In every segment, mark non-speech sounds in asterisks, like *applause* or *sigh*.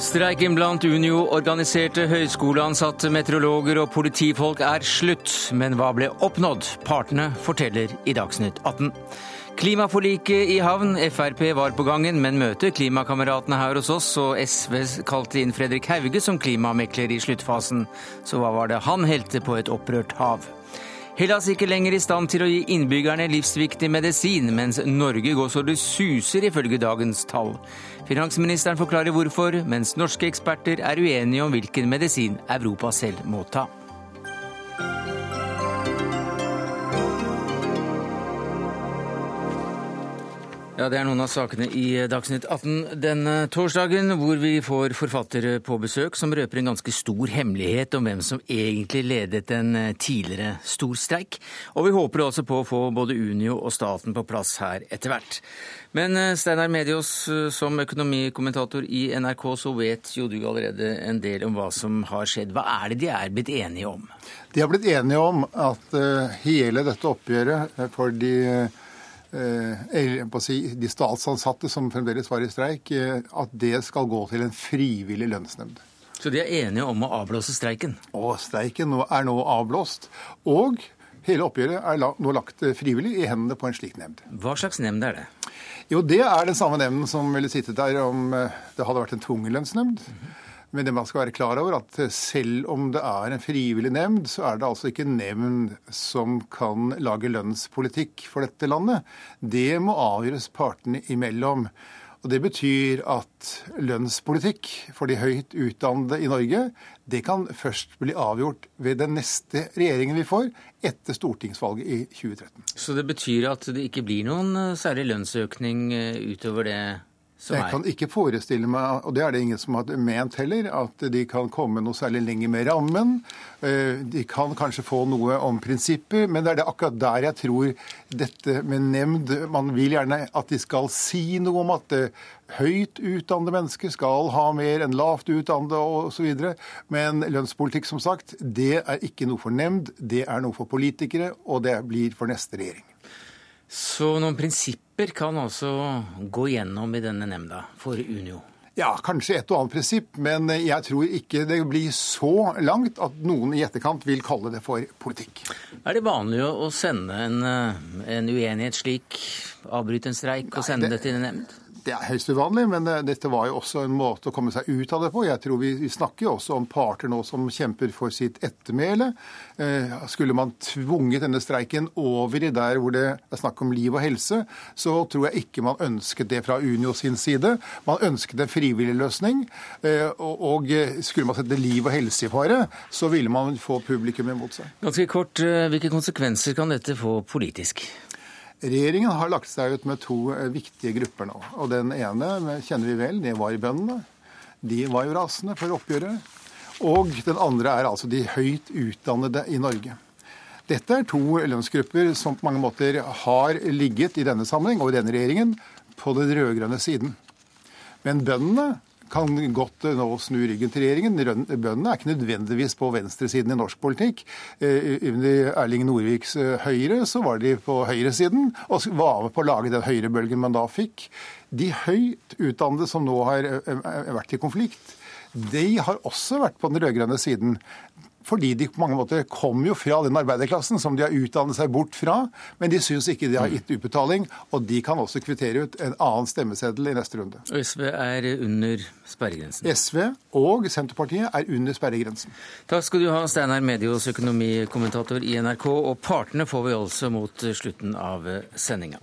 Streiken blant Unio-organiserte høyskoleansatte, meteorologer og politifolk er slutt. Men hva ble oppnådd? Partene forteller i Dagsnytt 18. Klimaforliket i havn. Frp var på gangen, men møter klimakameratene her hos oss, og SV kalte inn Fredrik Hauge som klimamekler i sluttfasen. Så hva var det han helte på et opprørt hav? Hellas ikke lenger i stand til å gi innbyggerne livsviktig medisin, mens Norge går så det suser, ifølge dagens tall. Finansministeren forklarer hvorfor, mens norske eksperter er uenige om hvilken medisin Europa selv må ta. Ja, Det er noen av sakene i Dagsnytt 18 denne torsdagen, hvor vi får forfattere på besøk som røper en ganske stor hemmelighet om hvem som egentlig ledet en tidligere stor streik. Og vi håper også på å få både Unio og staten på plass her etter hvert. Men eh, Steinar Medios, eh, som økonomikommentator i NRK, så vet jo du allerede en del om hva som har skjedd. Hva er det de er blitt enige om? De har blitt enige om at eh, hele dette oppgjøret for de si, de statsansatte som fremdeles var i streik, at det skal gå til en frivillig lønnsnemnd. Så de er enige om å avblåse streiken? Og streiken er nå avblåst. Og hele oppgjøret er nå lagt frivillig i hendene på en slik nemnd. Hva slags nemnd er det? Jo, det er den samme nemnden som ville sittet der om det hadde vært en tvungen lønnsnemnd. Mm -hmm. Men det man skal være klar over, at selv om det er en frivillig nemnd, så er det altså ikke nemnd som kan lage lønnspolitikk for dette landet. Det må avgjøres partene imellom. Og Det betyr at lønnspolitikk for de høyt utdannede i Norge det kan først bli avgjort ved den neste regjeringen vi får etter stortingsvalget i 2013. Så det betyr at det ikke blir noen eh, særlig lønnsøkning eh, utover det jeg kan ikke forestille meg, og det er det ingen som har ment heller, at de kan komme noe særlig lenger med rammen. Eh, de kan kanskje få noe om prinsipper, men det er det akkurat der jeg tror dette med nemnd Man vil gjerne at de skal si noe om at eh, høyt utdannede mennesker skal ha mer enn lavt utdannede osv. Men lønnspolitikk, som sagt, det er ikke noe for nemnd, det er noe for politikere, og det blir for neste regjering. Så noen prinsipper kan altså gå gjennom i denne nemnda for Unio? Ja, kanskje et og annet prinsipp, men jeg tror ikke det blir så langt at noen i etterkant vil kalle det for politikk. Er det vanlig å sende en, en uenighet slik, avbryte en streik og sende Nei, det, det til en nemnd? Det er høyst uvanlig, men eh, dette var jo også en måte å komme seg ut av det på. Jeg tror Vi, snakker jo også om parter nå som kjemper for sitt ettermæle. Eh, skulle man tvunget denne streiken over i der hvor det er snakk om liv og helse, så tror jeg ikke man ønsket det fra Unio sin side. Man ønsket en frivillig løsning. Eh, og, og skulle man sette liv og helse i fare, så ville man få publikum imot seg. Ganske kort, Hvilke konsekvenser kan dette få politisk? Regjeringen har lagt seg ut med to eh, viktige grupper nå. Og Den ene kjenner vi vel, det var bøndene. De var jo rasende for oppgjøret. Og den andre er altså de høyt utdannede i Norge. Dette er to lønnsgrupper som på mange måter har ligget i denne sammenheng og i denne regjeringen på den rød-grønne siden. Men bøndene kan godt nå snu ryggen til regjeringen. Bøndene er ikke nødvendigvis på venstresiden i norsk politikk. Eh, under Erling Norviks eh, Høyre så var de på høyresiden og var med på å lage den høyrebølgen man da fikk. De høyt utdannede som nå har eh, vært i konflikt, de har også vært på den rød-grønne siden. Fordi de på mange måter kommer jo fra den arbeiderklassen som de har utdannet seg bort fra. Men de syns ikke de har gitt utbetaling, og de kan også kvittere ut en annen stemmeseddel i neste runde. Og SV er under sperregrensen? SV og Senterpartiet er under sperregrensen. Takk skal du ha, Steinar Medios økonomikommentator i NRK. Og partene får vi altså mot slutten av sendinga.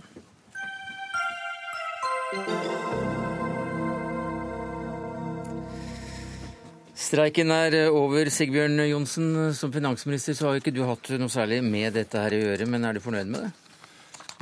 Streiken er eh, over. Sigbjørn Johnsen, som finansminister så har ikke du hatt noe særlig med dette her å gjøre, men er du fornøyd med det?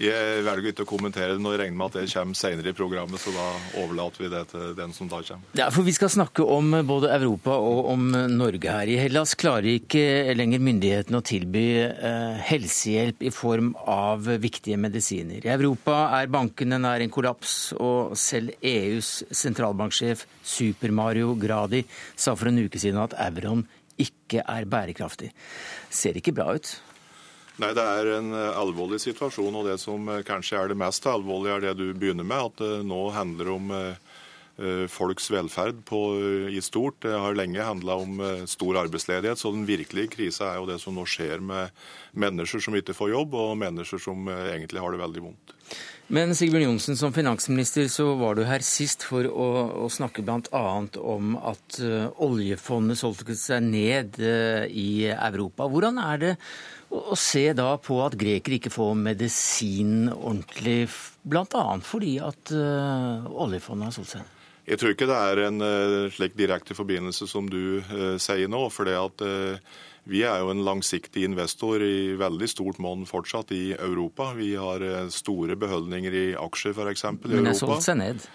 Jeg velger ikke å kommentere det nå. regner med at det kommer senere i programmet, så da overlater vi det til den som da kommer. Ja, for Vi skal snakke om både Europa og om Norge her. I Hellas klarer ikke lenger myndighetene å tilby eh, helsehjelp i form av viktige medisiner. I Europa er bankene nær en kollaps, og selv EUs sentralbanksjef Super-Mario Gradi sa for en uke siden at euroen ikke er bærekraftig. Ser ikke bra ut? Nei, Det er en eh, alvorlig situasjon. og Det som eh, kanskje er det mest alvorlige, er det du begynner med. At det nå handler om folks velferd på, i stort. Det har lenge handla om stor arbeidsledighet, så den virkelige krisa er jo det som nå skjer med mennesker som ikke får jobb, og mennesker som egentlig har det veldig vondt. Men Sigbjørn Johnsen, som finansminister så var du her sist for å, å snakke bl.a. om at oljefondet solgte seg ned i Europa. Hvordan er det å se da på at grekere ikke får medisin ordentlig, bl.a. fordi at uh, oljefondet har solgt seg? Jeg tror ikke det er en slik direkte forbindelse som du sier nå. for det at vi er jo en langsiktig investor i veldig stort monn fortsatt i Europa. Vi har eh, store beholdninger i aksjer f.eks. i Europa. Men det har solgt seg ned?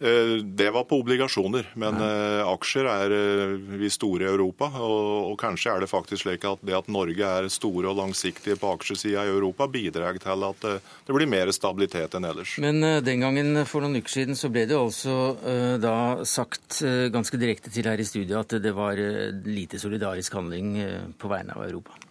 Eh, det var på obligasjoner, men ja. Eh, aksjer er eh, vi store i Europa. Og, og, kanskje er det faktisk slik at det at Norge er store og langsiktige på aksjesida i Europa, bidrar til at det blir mer stabilitet enn ellers. Men den gangen for noen uker siden så ble det altså da sagt ganske direkte til her i studio at det var lite solidarisk handling på vegne av Europa.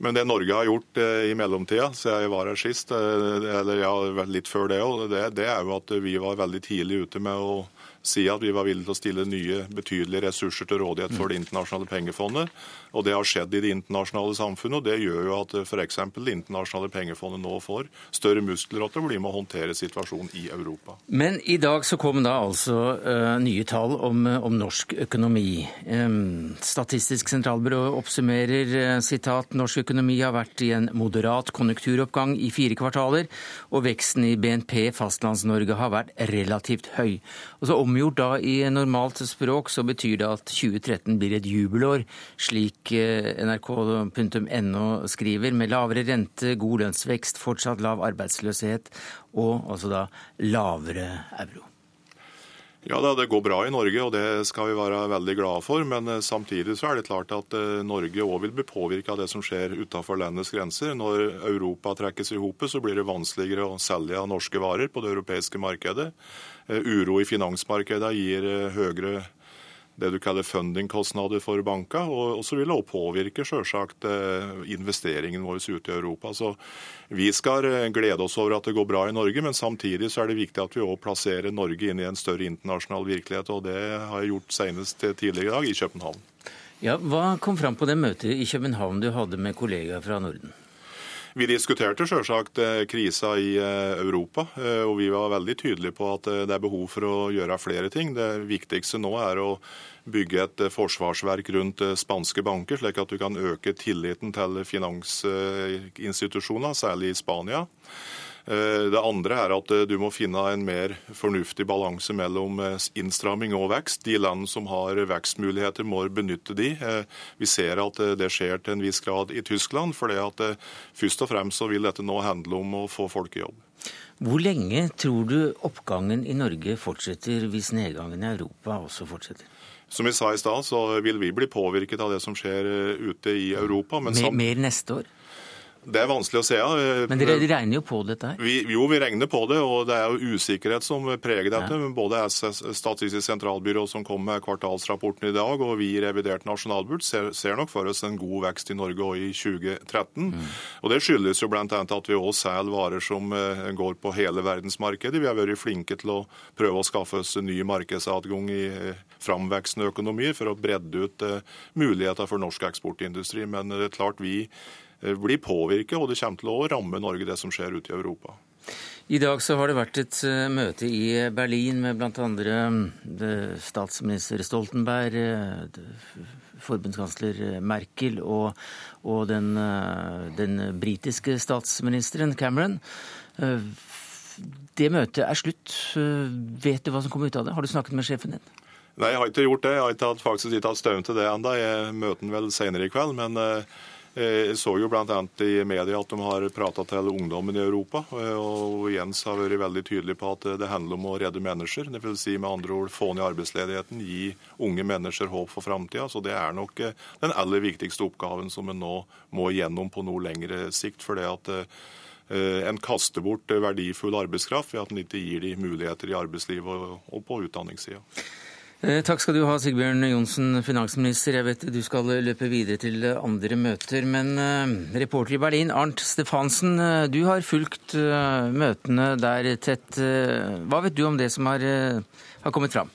Men det Norge har gjort eh, i mellomtida, siden jeg var her sist, eh, eller ja, litt før det òg, det, det, er jo at vi var veldig tidlig ute med å si at vi var villige til å stille nye betydelige ressurser til rådighet for Det internasjonale pengefondet. Og Det har skjedd i det internasjonale samfunnet, og det gjør jo at f.eks. Det internasjonale pengefondet nå får større muskler til å bli med å håndtere situasjonen i Europa. Men i dag så kom da altså uh, nye tall om, om norsk økonomi. Um, Statistisk sentralbyrå oppsummerer uh, norsk økonomi har vært i en moderat konjunkturoppgang i fire kvartaler, og veksten i BNP Fastlands-Norge har vært relativt høy. Og så Omgjort da i normalt språk så betyr det at 2013 blir et jubelår, slik eh, nrk.no skriver, med lavere rente, god lønnsvekst, fortsatt lav arbeidsløshet og altså da lavere euro. Ja, Det går bra i Norge, og det skal vi være veldig glade for. Men eh, samtidig så er det klart at eh, Norge òg vil bli påvirka av det som skjer utenfor landets grenser. Når Europa trekkes i hopet, så blir det vanskeligere å selge norske varer på det europeiske markedet. Eh, uro i finansmarkedet gir høyere det du kaller fundingkostnader for banker. Og så vil det også påvirke selvsagt eh, investeringen vår ute i Europa. Så vi skal eh, glede oss over at det går bra i Norge, men samtidig så er det viktig at vi også plasserer Norge inn i en større internasjonal virkelighet. Og det har jeg gjort senest tidligere i dag i København. Ja, Hva kom fram på det møtet i København du hadde med kollegaer fra Norden? Vi diskuterte selvsagt eh, krisa i Europa, og vi var veldig tydelige på at det er behov for å gjøre flere ting. Det viktigste nå er å bygge et eh, forsvarsverk rundt eh, spanske banker, slik at du kan øke tilliten til finansinstitusjoner, særlig i Spania. Eh, det andre er at du må finne en mer fornuftig balanse mellom innstramming og vekst. De land som har vekstmuligheter, må benytte de. Vi ser at det skjer til en viss grad i Tyskland. for Først og fremst så vil dette nå handle om å få folk i jobb. Hvor lenge tror du oppgangen i Norge fortsetter hvis nedgangen i Europa også fortsetter? Som vi sa i stad, så vil vi bli påvirket av det som skjer eh, ute i Europa. Men mer, mer neste år? Det er vanskelig å se. Ja. Men dere regner jo på dette her? Vi, jo, vi regner på det. Og det er jo usikkerhet som preger dette. Ja. Både Statistisk sentralbyrå som kom med kvartalsrapporten i dag, og vi i revidert nasjonalbudsjett ser, ser, nok for oss en god vekst i Norge òg i 2013. Mm. Og Det skyldes jo bl.a. at vi òg selger varer som eh, går på hele verdensmarkedet. Vi har vært flinke til å prøve å skaffe oss ny markedsadgang i eh, framvekstende økonomier for å bredde ut uh, muligheter for norsk eksportindustri. Men det er klart vi Eh, blir påvirket, og det kommer til å ramme Norge, det som skjer ute i Europa. I dag så har det vært et eh, møte i Berlin med bl.a. Mm, statsminister Stoltenberg, eh, forbundskansler Merkel og, og den, den britiske statsministeren Cameron. Det møtet er slutt. Vet du hva som kom ut av det? Har du snakket med sjefen din? Nei, jeg har ikke gjort det. Jeg har ikke hatt, faktisk ikke hatt støvn til det ennå. Jeg møter ham vel senere i kveld. men... Eh, jeg så jo bl.a. i media at de har prata til ungdommen i Europa. Eh, og Jens har vært veldig tydelig på at det handler om å redde mennesker. Det vil si med andre ord få ned arbeidsledigheten, gi unge mennesker håp for framtida. Så det er nok eh, den aller viktigste oppgaven som en nå må gjennom på noe lengre sikt. for det at en kaster bort verdifull arbeidskraft ved at en ikke gir de muligheter i arbeidslivet og på utdanningssida. Eh, takk skal du ha, Sigbjørn Johnsen, finansminister. Jeg vet du skal løpe videre til andre møter. Men uh, reporter i Berlin, Arnt Stefansen, uh, du har fulgt møtene der tett. hva vet du om det som har, har kommet fram?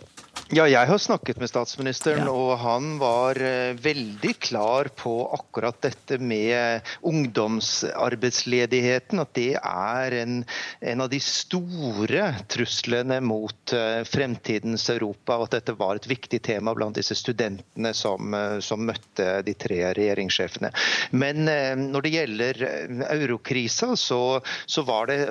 Ja, jeg har snakket med statsministeren, ja. og han var uh, veldig klar på akkurat dette med ungdomsarbeidsledigheten. At det er en, en av de store truslene mot uh, fremtidens Europa. Og at dette var et viktig tema blant disse studentene som, uh, som møtte de tre regjeringssjefene. Men når det gjelder eurokrisa, så, så var det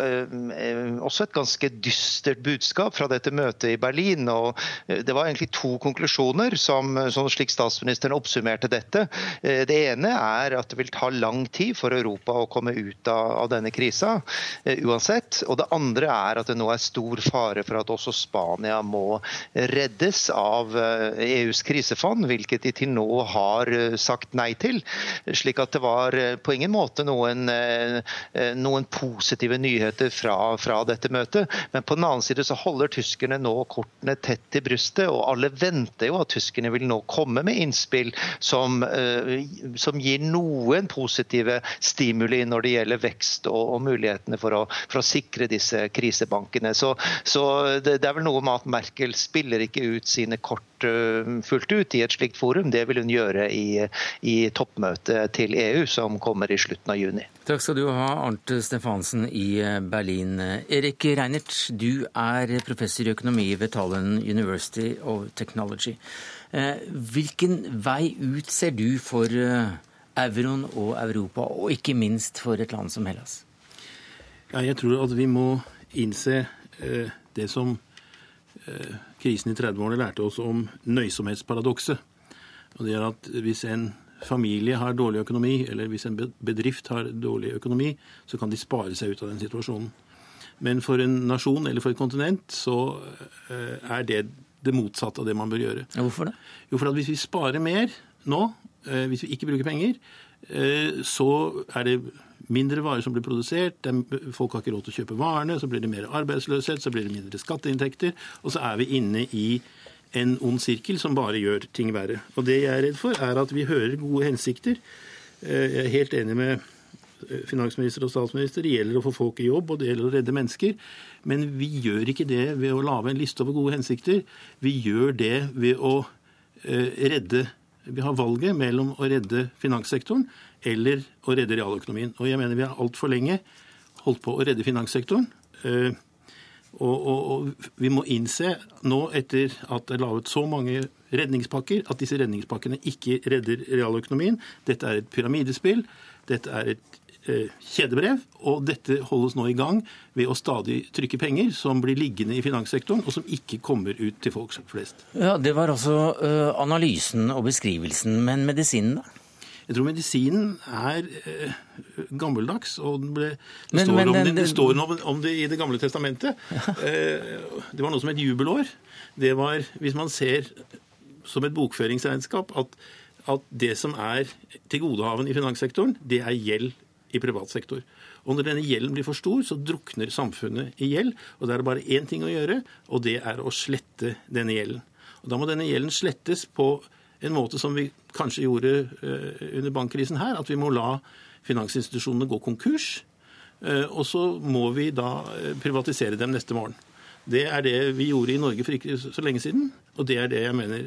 også et ganske dystert budskap fra dette møtet i Berlin. og det var egentlig to konklusjoner som, slik statsministeren oppsummerte dette. Eh, det ene er at det vil ta lang tid for Europa å komme ut av denne krisa, eh, uansett. Og det andre er at det nå er stor fare for at også Spania må reddes av EUs eh, e krisefond, hvilket de til nå har sagt nei til. Slik at det var på ingen måte noen, noen positive nyheter fra, fra, dette møtet. Men på den annen side så holder tyskerne nå kortene tett til brystet neste, og alle venter jo at tyskerne vil nå komme med innspill som, eh, som gir noen positive stimuli når det gjelder vekst og, og mulighetene for å, for å, sikre disse krisebankene. Så, så det, det, er vel noe med at Merkel spiller ikke ut sine kort uh, fullt ut i et slikt forum. Det vil hun gjøre i, i toppmøtet til EU som kommer i slutten av juni. Takk skal du ha, Arnt Stefansen i Berlin. Erik Reinert, du er professor i økonomi ved Tallinn University of Technology. Eh, hvilken vei ut ser du for eh, euroen og Europa, og ikke minst for et land som Hellas? Ja, jeg tror at vi må innse eh, det som krisen i 30-årene lærte oss om nøysomhetsparadokset. Og det er at hvis en familie har dårlig økonomi, eller hvis en bedrift har dårlig økonomi, så kan de spare seg ut av den situasjonen. Men for en nasjon eller for et kontinent så er det det motsatte av det man bør gjøre. Ja, hvorfor det? Jo, for at Hvis vi sparer mer nå, eh, hvis vi ikke bruker penger, eh, så er det mindre varer som blir produsert, folk har ikke råd til å kjøpe varene, så blir det mer arbeidsløshet, så blir det mindre skatteinntekter, og så er vi inne i en ond sirkel som bare gjør ting verre. Og Det jeg er redd for, er at vi hører gode hensikter. Eh, jeg er helt enig med finansminister og statsminister. Det gjelder å få folk i jobb, og det gjelder å redde mennesker. Men vi gjør ikke det ved å lage en liste over gode hensikter. Vi gjør det ved å eh, redde Vi har valget mellom å redde finanssektoren eller å redde realøkonomien. Og jeg mener vi har altfor lenge holdt på å redde finanssektoren. Eh, og, og, og, vi må innse nå, etter at det er laget så mange redningspakker, at disse redningspakkene ikke redder realøkonomien. Dette er et pyramidespill. Dette er et Eh, kjedebrev, og dette holdes nå i gang ved å stadig trykke penger som blir liggende i finanssektoren, og som ikke kommer ut til folk flest. Ja, Det var altså uh, analysen og beskrivelsen, men medisinen, da? Jeg tror medisinen er eh, gammeldags. og Det, ble, det, men, står, men, om det, det står om, om, det i Det gamle testamentet. Ja. Eh, det var noe som het jubelår. Det var, hvis man ser som et bokføringsregnskap, at, at det som er tilgodehavende i finanssektoren, det er gjeld i privat sektor. Og når denne gjelden blir for stor, så drukner samfunnet i gjeld. Og da er det bare én ting å gjøre, og det er å slette denne gjelden. Og Da må denne gjelden slettes på en måte som vi kanskje gjorde eh, under bankkrisen her, at vi må la finansinstitusjonene gå konkurs. Eh, og så må vi da eh, privatisere dem neste morgen. Det er det vi gjorde i Norge for ikke så lenge siden, og det er det jeg mener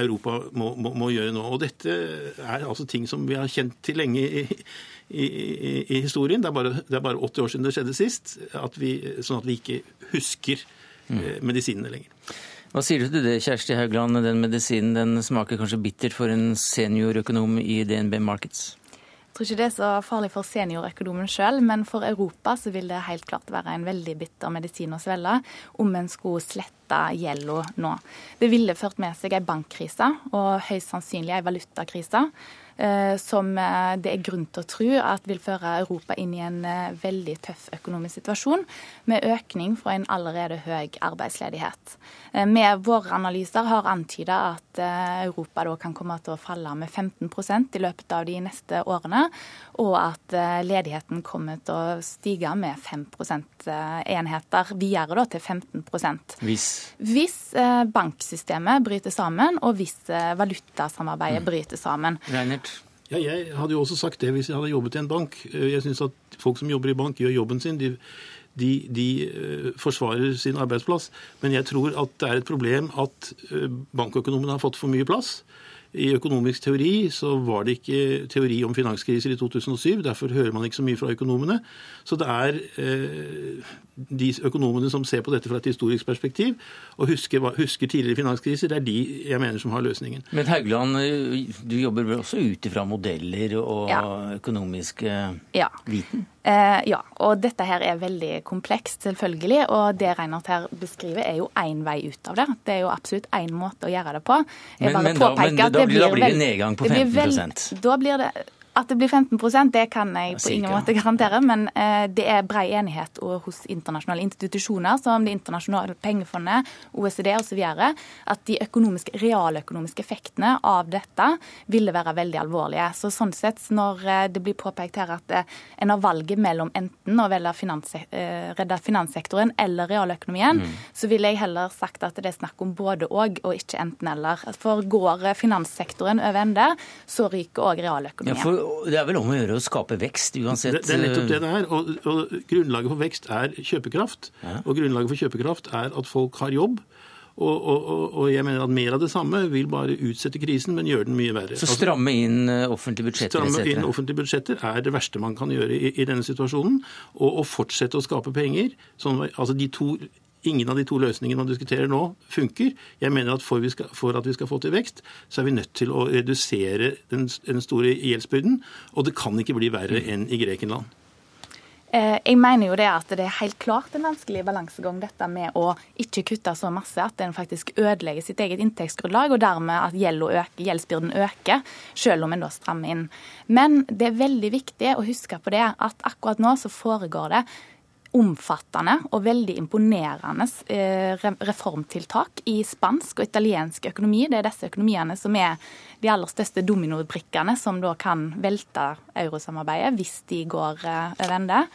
Europa må, må, må gjøre nå. Og dette er altså ting som vi har kjent til lenge i, i, i, i historien. Det er, bare, det er, bare, 80 år siden det skjedde sist, at vi, sånn at vi ikke husker mm. medisinene lenger. Hva sier du til det, Kjersti Haugland? Den medisinen den smaker kanskje bitter for en seniorøkonom i DNB Markets? Jeg tror ikke det er så farlig for seniorøkonomen sjøl, men for Europa så vil det helt klart være en veldig bitter medisin å svelge om en skulle slette gjelda nå. Det ville ført med seg ei bankkrise og høyst sannsynlig ei valutakrise. Eh, som eh, det er grunn til å tro at vil føre Europa inn i en eh, veldig tøff økonomisk situasjon, med økning fra en allerede høy arbeidsledighet. Med våre analyser har antyda at Europa da kan komme til å falle med 15% i løpet av de neste årene, og at ledigheten kommer til å stige med 5% enheter videre da, til 15 Hvis? Hvis banksystemet bryter sammen, og hvis valutasamarbeidet mm. bryter sammen. Reinert? Ja, jeg hadde jo også sagt det hvis jeg hadde jobbet i en bank. Eh, jeg syns at folk som jobber i bank, gjør jobben sin. De, de, de uh, forsvarer sin arbeidsplass. Men jeg tror at det er et problem at uh, bankøkonomene har fått for mye plass. I økonomisk teori så var det ikke teori om finanskriser i 2007. Derfor hører man ikke så mye fra økonomene. Så det er eh, de økonomene som ser på dette fra et historisk perspektiv og husker, husker, tidligere finanskriser, det er de jeg mener som har løsningen. Men Haugland, du jobber vel også ut ifra modeller og ja. økonomisk ja. viten? Eh, ja, og dette her er veldig komplekst, selvfølgelig. Og det Reinhardt her beskriver, er jo én vei ut av det. Det er jo absolutt én måte å gjøre det på. Men, men, da, men da, blir, da blir det nedgang på 15 veld, Da blir det at det blir 15% det kan jeg på ingen måte garantere, men eh, det er brei enighet hos internasjonale institusjoner som Det internasjonale pengefondet, OECD osv. at de økonomiske, realøkonomiske effektene av dette ville være veldig alvorlige. Så sånn sett, når eh, det blir påpekt her at eh, en har valget mellom enten å finans, redde finanssektoren eller realøkonomien, mm. så ville jeg heller sagt at det er snakk om både og, og ikke enten-eller. For går finanssektoren over ende, så ryker òg realøkonomien. Ja, det er vel om å gjøre å skape vekst, uansett. Det, det er nettopp det det er. Og, og grunnlaget for vekst er kjøpekraft. Ja. Og grunnlaget for kjøpekraft er at folk har jobb. Og, og, og, jeg mener at mer av det samme vil bare utsette krisen, men gjøre den mye verre. Så stramme inn eh, offentlige budsjetter? Stramme inn offentlige budsjetter er det verste man kan gjøre i, i denne situasjonen. Og, og, fortsette å skape penger. Sånn, altså de to Ingen av de to løsningene man diskuterer nå, funker. Jeg mener at for, skal, for, at vi skal få til vekst, så er vi nødt til å redusere den, den store gjeldsbyrden. Og det kan ikke bli verre mm. enn i Grekenland. Eh, jeg mener jo det at det er helt klart en vanskelig balansegang dette med å ikke kutte så masse at en faktisk ødelegger sitt eget inntektsgrunnlag, og dermed at gjeldsbyrden øker, selv om en da strammer inn. Men det er veldig viktig å huske på det at akkurat nå så foregår det omfattende og veldig imponerende eh, reformtiltak i spansk og italiensk økonomi. Det er disse økonomiene som er de aller største dominobrikkene som da kan velte eurosamarbeidet hvis de går vende. over ende.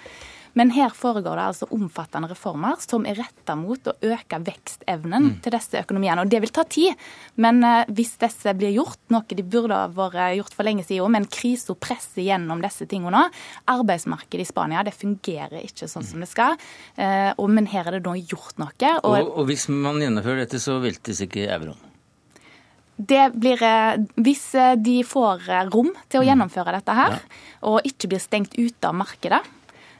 Men her foregår det altså omfattende reformer som er retta mot å øke vekstevnen mm. til disse økonomiene. Og det vil ta tid. Men uh, hvis disse blir gjort, noe de burde ha vært gjort for lenge siden, men krisa presser gjennom disse tingene nå Arbeidsmarkedet i Spania det fungerer ikke sånn som det skal. Uh, men her er det nå gjort noe. Og, og, og hvis man gjennomfører dette, så veltes ikke euroen? Det blir, eh, Hvis de får rom til å mm. gjennomføre dette her, og ikke blir stengt ute av markedet, Eh,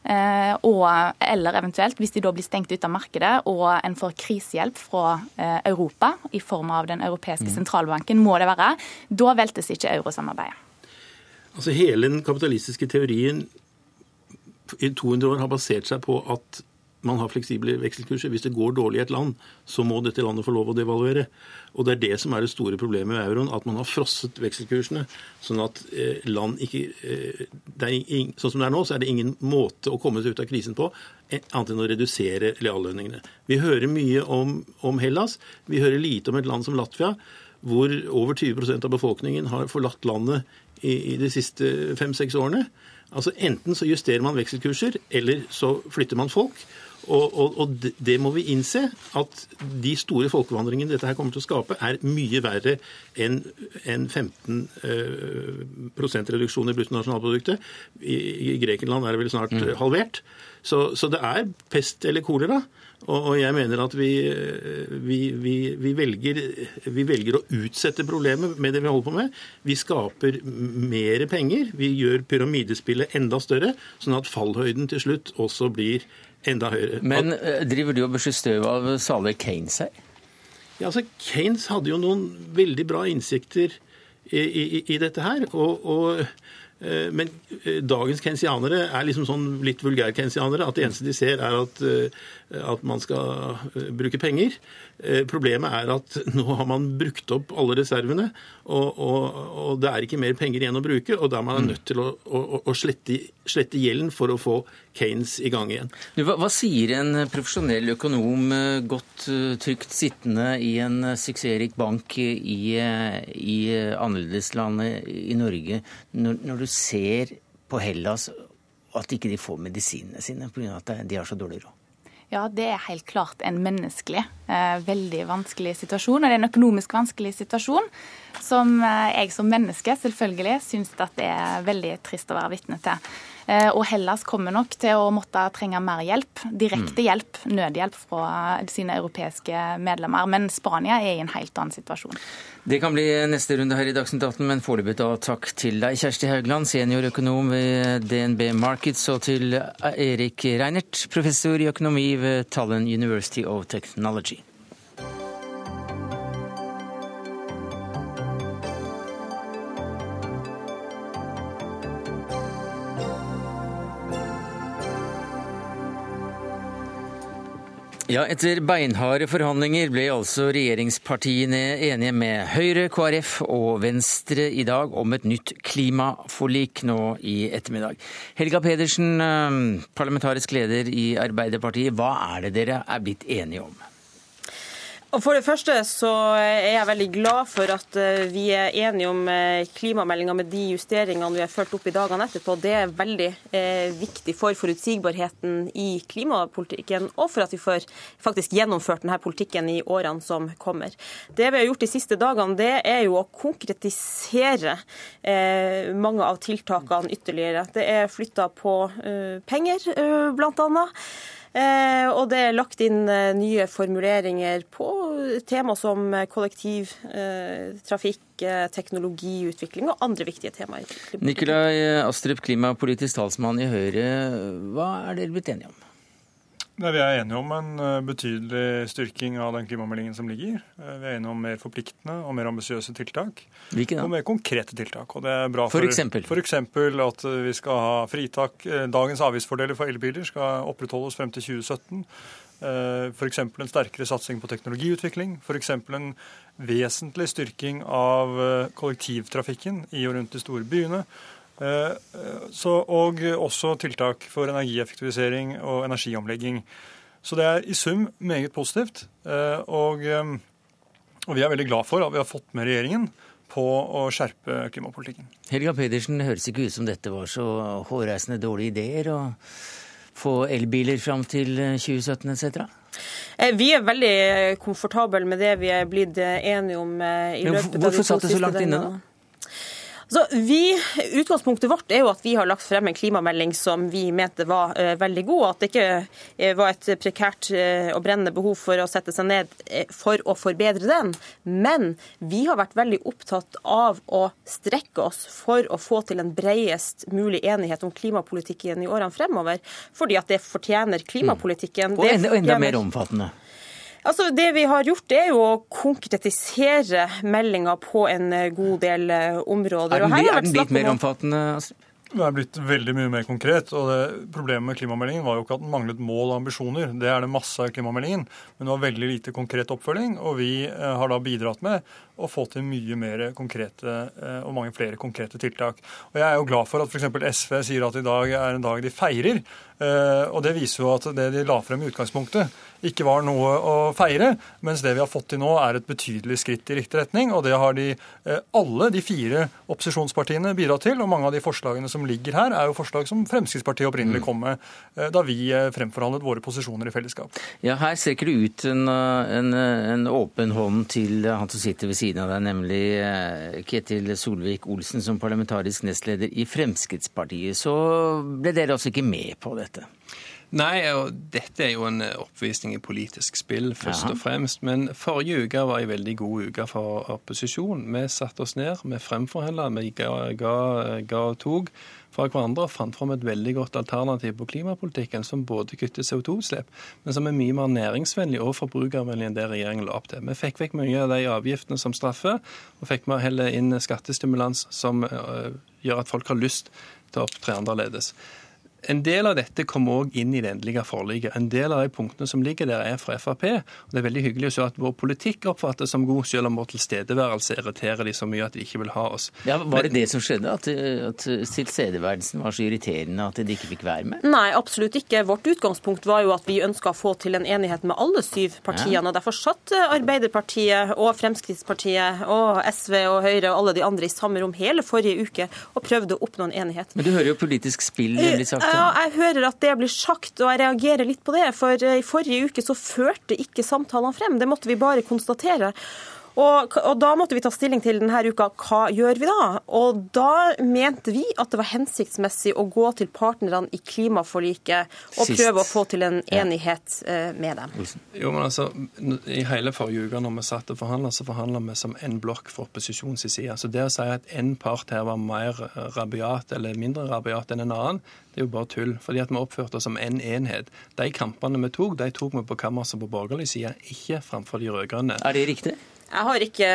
og, eller eventuelt, hvis de da blir stengt ut av markedet og en får krisehjelp fra eh, Europa i form av Den europeiske mm. sentralbanken, må det være, da veltes ikke eurosamarbeidet. Altså Hele den kapitalistiske teorien i 200 år har basert seg på at man har fleksible vekselkurser. Hvis det går dårlig i et land, så må dette landet få lov å devaluere. Og Det er det som er det store problemet med euroen, at man har frosset vekselkursene. Sånn at eh, land ikke eh, ing, Sånn som det er nå, så er det ingen måte å komme seg ut av krisen på eh, annet enn å redusere reallønningene. Vi hører mye om, om Hellas. Vi hører lite om et land som Latvia, hvor over 20% av befolkningen har forlatt landet i, i de siste fem-seks årene. Altså Enten så justerer man vekselkurser, eller så flytter man folk. Og, og, og, det må vi innse, at de store folkevandringene dette her kommer til å skape, er mye verre enn en 15 eh, reduksjon i bruttonasjonalproduktet. I, I Grekenland er det vel snart mm. halvert. Så, så, det er pest eller kolera. Og, og jeg mener at vi, vi, vi, vi, velger, vi velger å utsette problemet med det vi holder på med. Vi skaper mer penger. Vi gjør pyramidespillet enda større, sånn at fallhøyden til slutt også blir enda høyere. Men eh, driver du og børster støv av saler Keynes her? Ja, altså Keynes hadde jo noen veldig bra innsikter i, i, i dette her. og, og Eh, men eh, dagens kensianere er liksom sånn litt vulgær-kensianere. At det eneste de ser, er at, at man skal bruke penger. Problemet er at *laughs* nå har man brukt opp alle reservene, og, og, og det er ikke mer penger igjen å bruke. Og da er man mm. nødt til å, å, å slette, slette, gjelden for å få Kanes i gang igjen. Hva, hva sier en profesjonell økonom godt trygt sittende i en suksessrik bank i, i annerledeslandet i Norge, når, når du ser på Hellas at ikke de får medisinene sine pga. at de har så dårlig råd? Ja, det er helt klart en menneskelig, eh, veldig vanskelig situasjon. Og det er en økonomisk vanskelig situasjon som eh, jeg som menneske selvfølgelig syns det er veldig trist å være vitne til. Eh, og Hellas kommer nok til å måtte trenge mer hjelp, direkte mm. hjelp, nødhjelp fra sine europeiske medlemmer. Men Spania er i en helt annen situasjon. Det kan bli neste runde her i Dagsnytt 18, men foreløpig da takk til deg, Kjersti Haugland, seniorøkonom ved DNB Markets, og til Erik Reinert, professor i økonomi ved Tallinn University of Technology. Ja, Etter beinharde forhandlinger ble altså regjeringspartiene enige med Høyre, KrF og Venstre i dag om et nytt klimaforlik nå i ettermiddag. Helga Pedersen, parlamentarisk leder i Arbeiderpartiet, hva er det dere er blitt enige om? Og For det første så er jeg veldig glad for at eh, vi er enige om eh, klimameldinga med de justeringene vi har fulgt opp i dagene etterpå. Det er veldig eh, viktig for forutsigbarheten i klimapolitikken, og for at vi får faktisk gjennomført denne politikken i årene som kommer. Det vi har gjort de siste dagene, det er jo å konkretisere eh, mange av tiltakene ytterligere. Det er flytta på eh, penger, eh, blant annet. Eh, og det er lagt inn eh, nye formuleringer på tema som kollektivtrafikk, eh, teknologiutvikling og andre viktige temaer. Nikolai Astrup, klimapolitisk talsmann i Høyre. Hva er dere blitt enige om? Nei, vi er enige om en eh, betydelig styrking av den klimameldingen som ligger. Eh, vi er enige om mer forpliktende og mer ambisiøse tiltak. Hvilke da? Og mer konkrete tiltak. Og det er bra for, for eksempel? For eksempel at eh, vi skal ha fritak. Dagens avgiftsfordeler for elbiler skal opprettholdes frem til 2017. F.eks. en sterkere satsing på teknologiutvikling. F.eks. en vesentlig styrking av kollektivtrafikken i og rundt de store byene. Eh, så, og også tiltak for energieffektivisering og energiomlegging. Så det er i sum meget positivt. Eh, og, eh, og vi er veldig glad for at vi har fått med regjeringen på å skjerpe klimapolitikken. Helga Pedersen, høres ikke ut som dette var så hårreisende dårlige ideer å få elbiler fram til 2017 etc.? Vi er veldig komfortable med det vi er blitt enige om i løpet av de to siste dagene. Hvorfor satt det så langt inne, da? Så vi, Utgangspunktet vårt er jo at vi har lagt frem en klimamelding som vi mente var uh, veldig god. At det ikke uh, var et prekært uh, og brennende behov for å sette seg ned for å forbedre den. Men vi har vært veldig opptatt av å strekke oss for å få til en bredest mulig enighet om klimapolitikken i årene fremover. Fordi at det fortjener klimapolitikken. Mm. Og enda, enda mer omfattende. Altså, det vi har gjort, er jo å konkretisere meldinga på en eh, god del eh, områder. Er den, er den litt mer omfattende, Astrid? Det er blitt veldig mye mer konkret. og det, Problemet med klimameldingen var jo ikke at den manglet mål og ambisjoner. Det er det masse av klimameldingen. Men det var veldig lite konkret oppfølging. Og vi eh, har da bidratt med å få til mye mer konkrete og mange flere konkrete tiltak. Og Jeg er jo glad for at f.eks. SV sier at i dag er en dag de feirer. Og det viser jo at det de la frem i utgangspunktet, ikke var noe å feire. Mens det vi har fått til nå, er et betydelig skritt i riktig retning. Og det har de, eh, alle de fire opposisjonspartiene bidratt til. Og mange av de forslagene som ligger her, er jo forslag som Fremskrittspartiet opprinnelig kom med eh, da vi eh, fremforhandlet våre posisjoner i fellesskap. Ja, Her strekker du ut en, en, en åpen hånd til han som sitter ved siden av deg, nemlig Ketil Solvik-Olsen som parlamentarisk nestleder i Fremskrittspartiet. Så ble dere altså ikke med på dette? Nei, og dette er jo en oppvisning i politisk spill, først Aha. og fremst. Men forrige uke var en veldig god uke for opposisjon. Vi satte oss ned, vi fremforhandla, vi ga, ga, ga og tok fra hverandre og fant fram et veldig godt alternativ på klimapolitikken som både kutter CO2-utslipp, men som er mye mer næringsvennlig og forbrukervennlig enn det regjeringen la opp til. Vi fikk vekk mye av de avgiftene som straffer, og fikk vi heller inn skattestimulans som gjør at folk har lyst til å opptre annerledes. En del av dette kommer òg inn i det endelige forliket. En del av de punktene som ligger der, er fra Frp. og Det er veldig hyggelig å se at vår politikk oppfattes som god, selv om vår tilstedeværelse irriterer de så mye at de ikke vil ha oss. Ja, Var det det som skjedde? At, at tilstedeværelsen var så irriterende at de ikke fikk være med? Nei, absolutt ikke. Vårt utgangspunkt var jo at vi ønska å få til en enighet med alle syv partiene. Ja. og Derfor satt Arbeiderpartiet og Fremskrittspartiet og SV og Høyre og alle de andre i samme rom hele forrige uke og prøvde å oppnå en enighet. Men du hører jo politisk spill bli sagt? Ja, jeg hører at det blir sagt, og jeg reagerer litt på det. For i forrige uke så førte ikke samtalene frem. Det måtte vi bare konstatere. Og, og, Da måtte vi ta stilling til denne uka hva gjør vi da? Og Da mente vi at det var hensiktsmessig å gå til partnerne i klimaforliket og Sist. prøve å få til en enighet ja. Eh, med dem. Jo, men altså, I hele forrige uke når vi satt og forhandla, så forhandla vi som en blokk for opposisjonens side. Så det å si at én part her var mer rabiat eller mindre rabiat enn en annen, det er jo bare tull. Fordi at vi oppførte oss som én en enhet. De kampene vi tok, de tok vi på kammerset på borgerlig side, ikke framfor de rød-grønne. Er det riktig? Jeg har ikke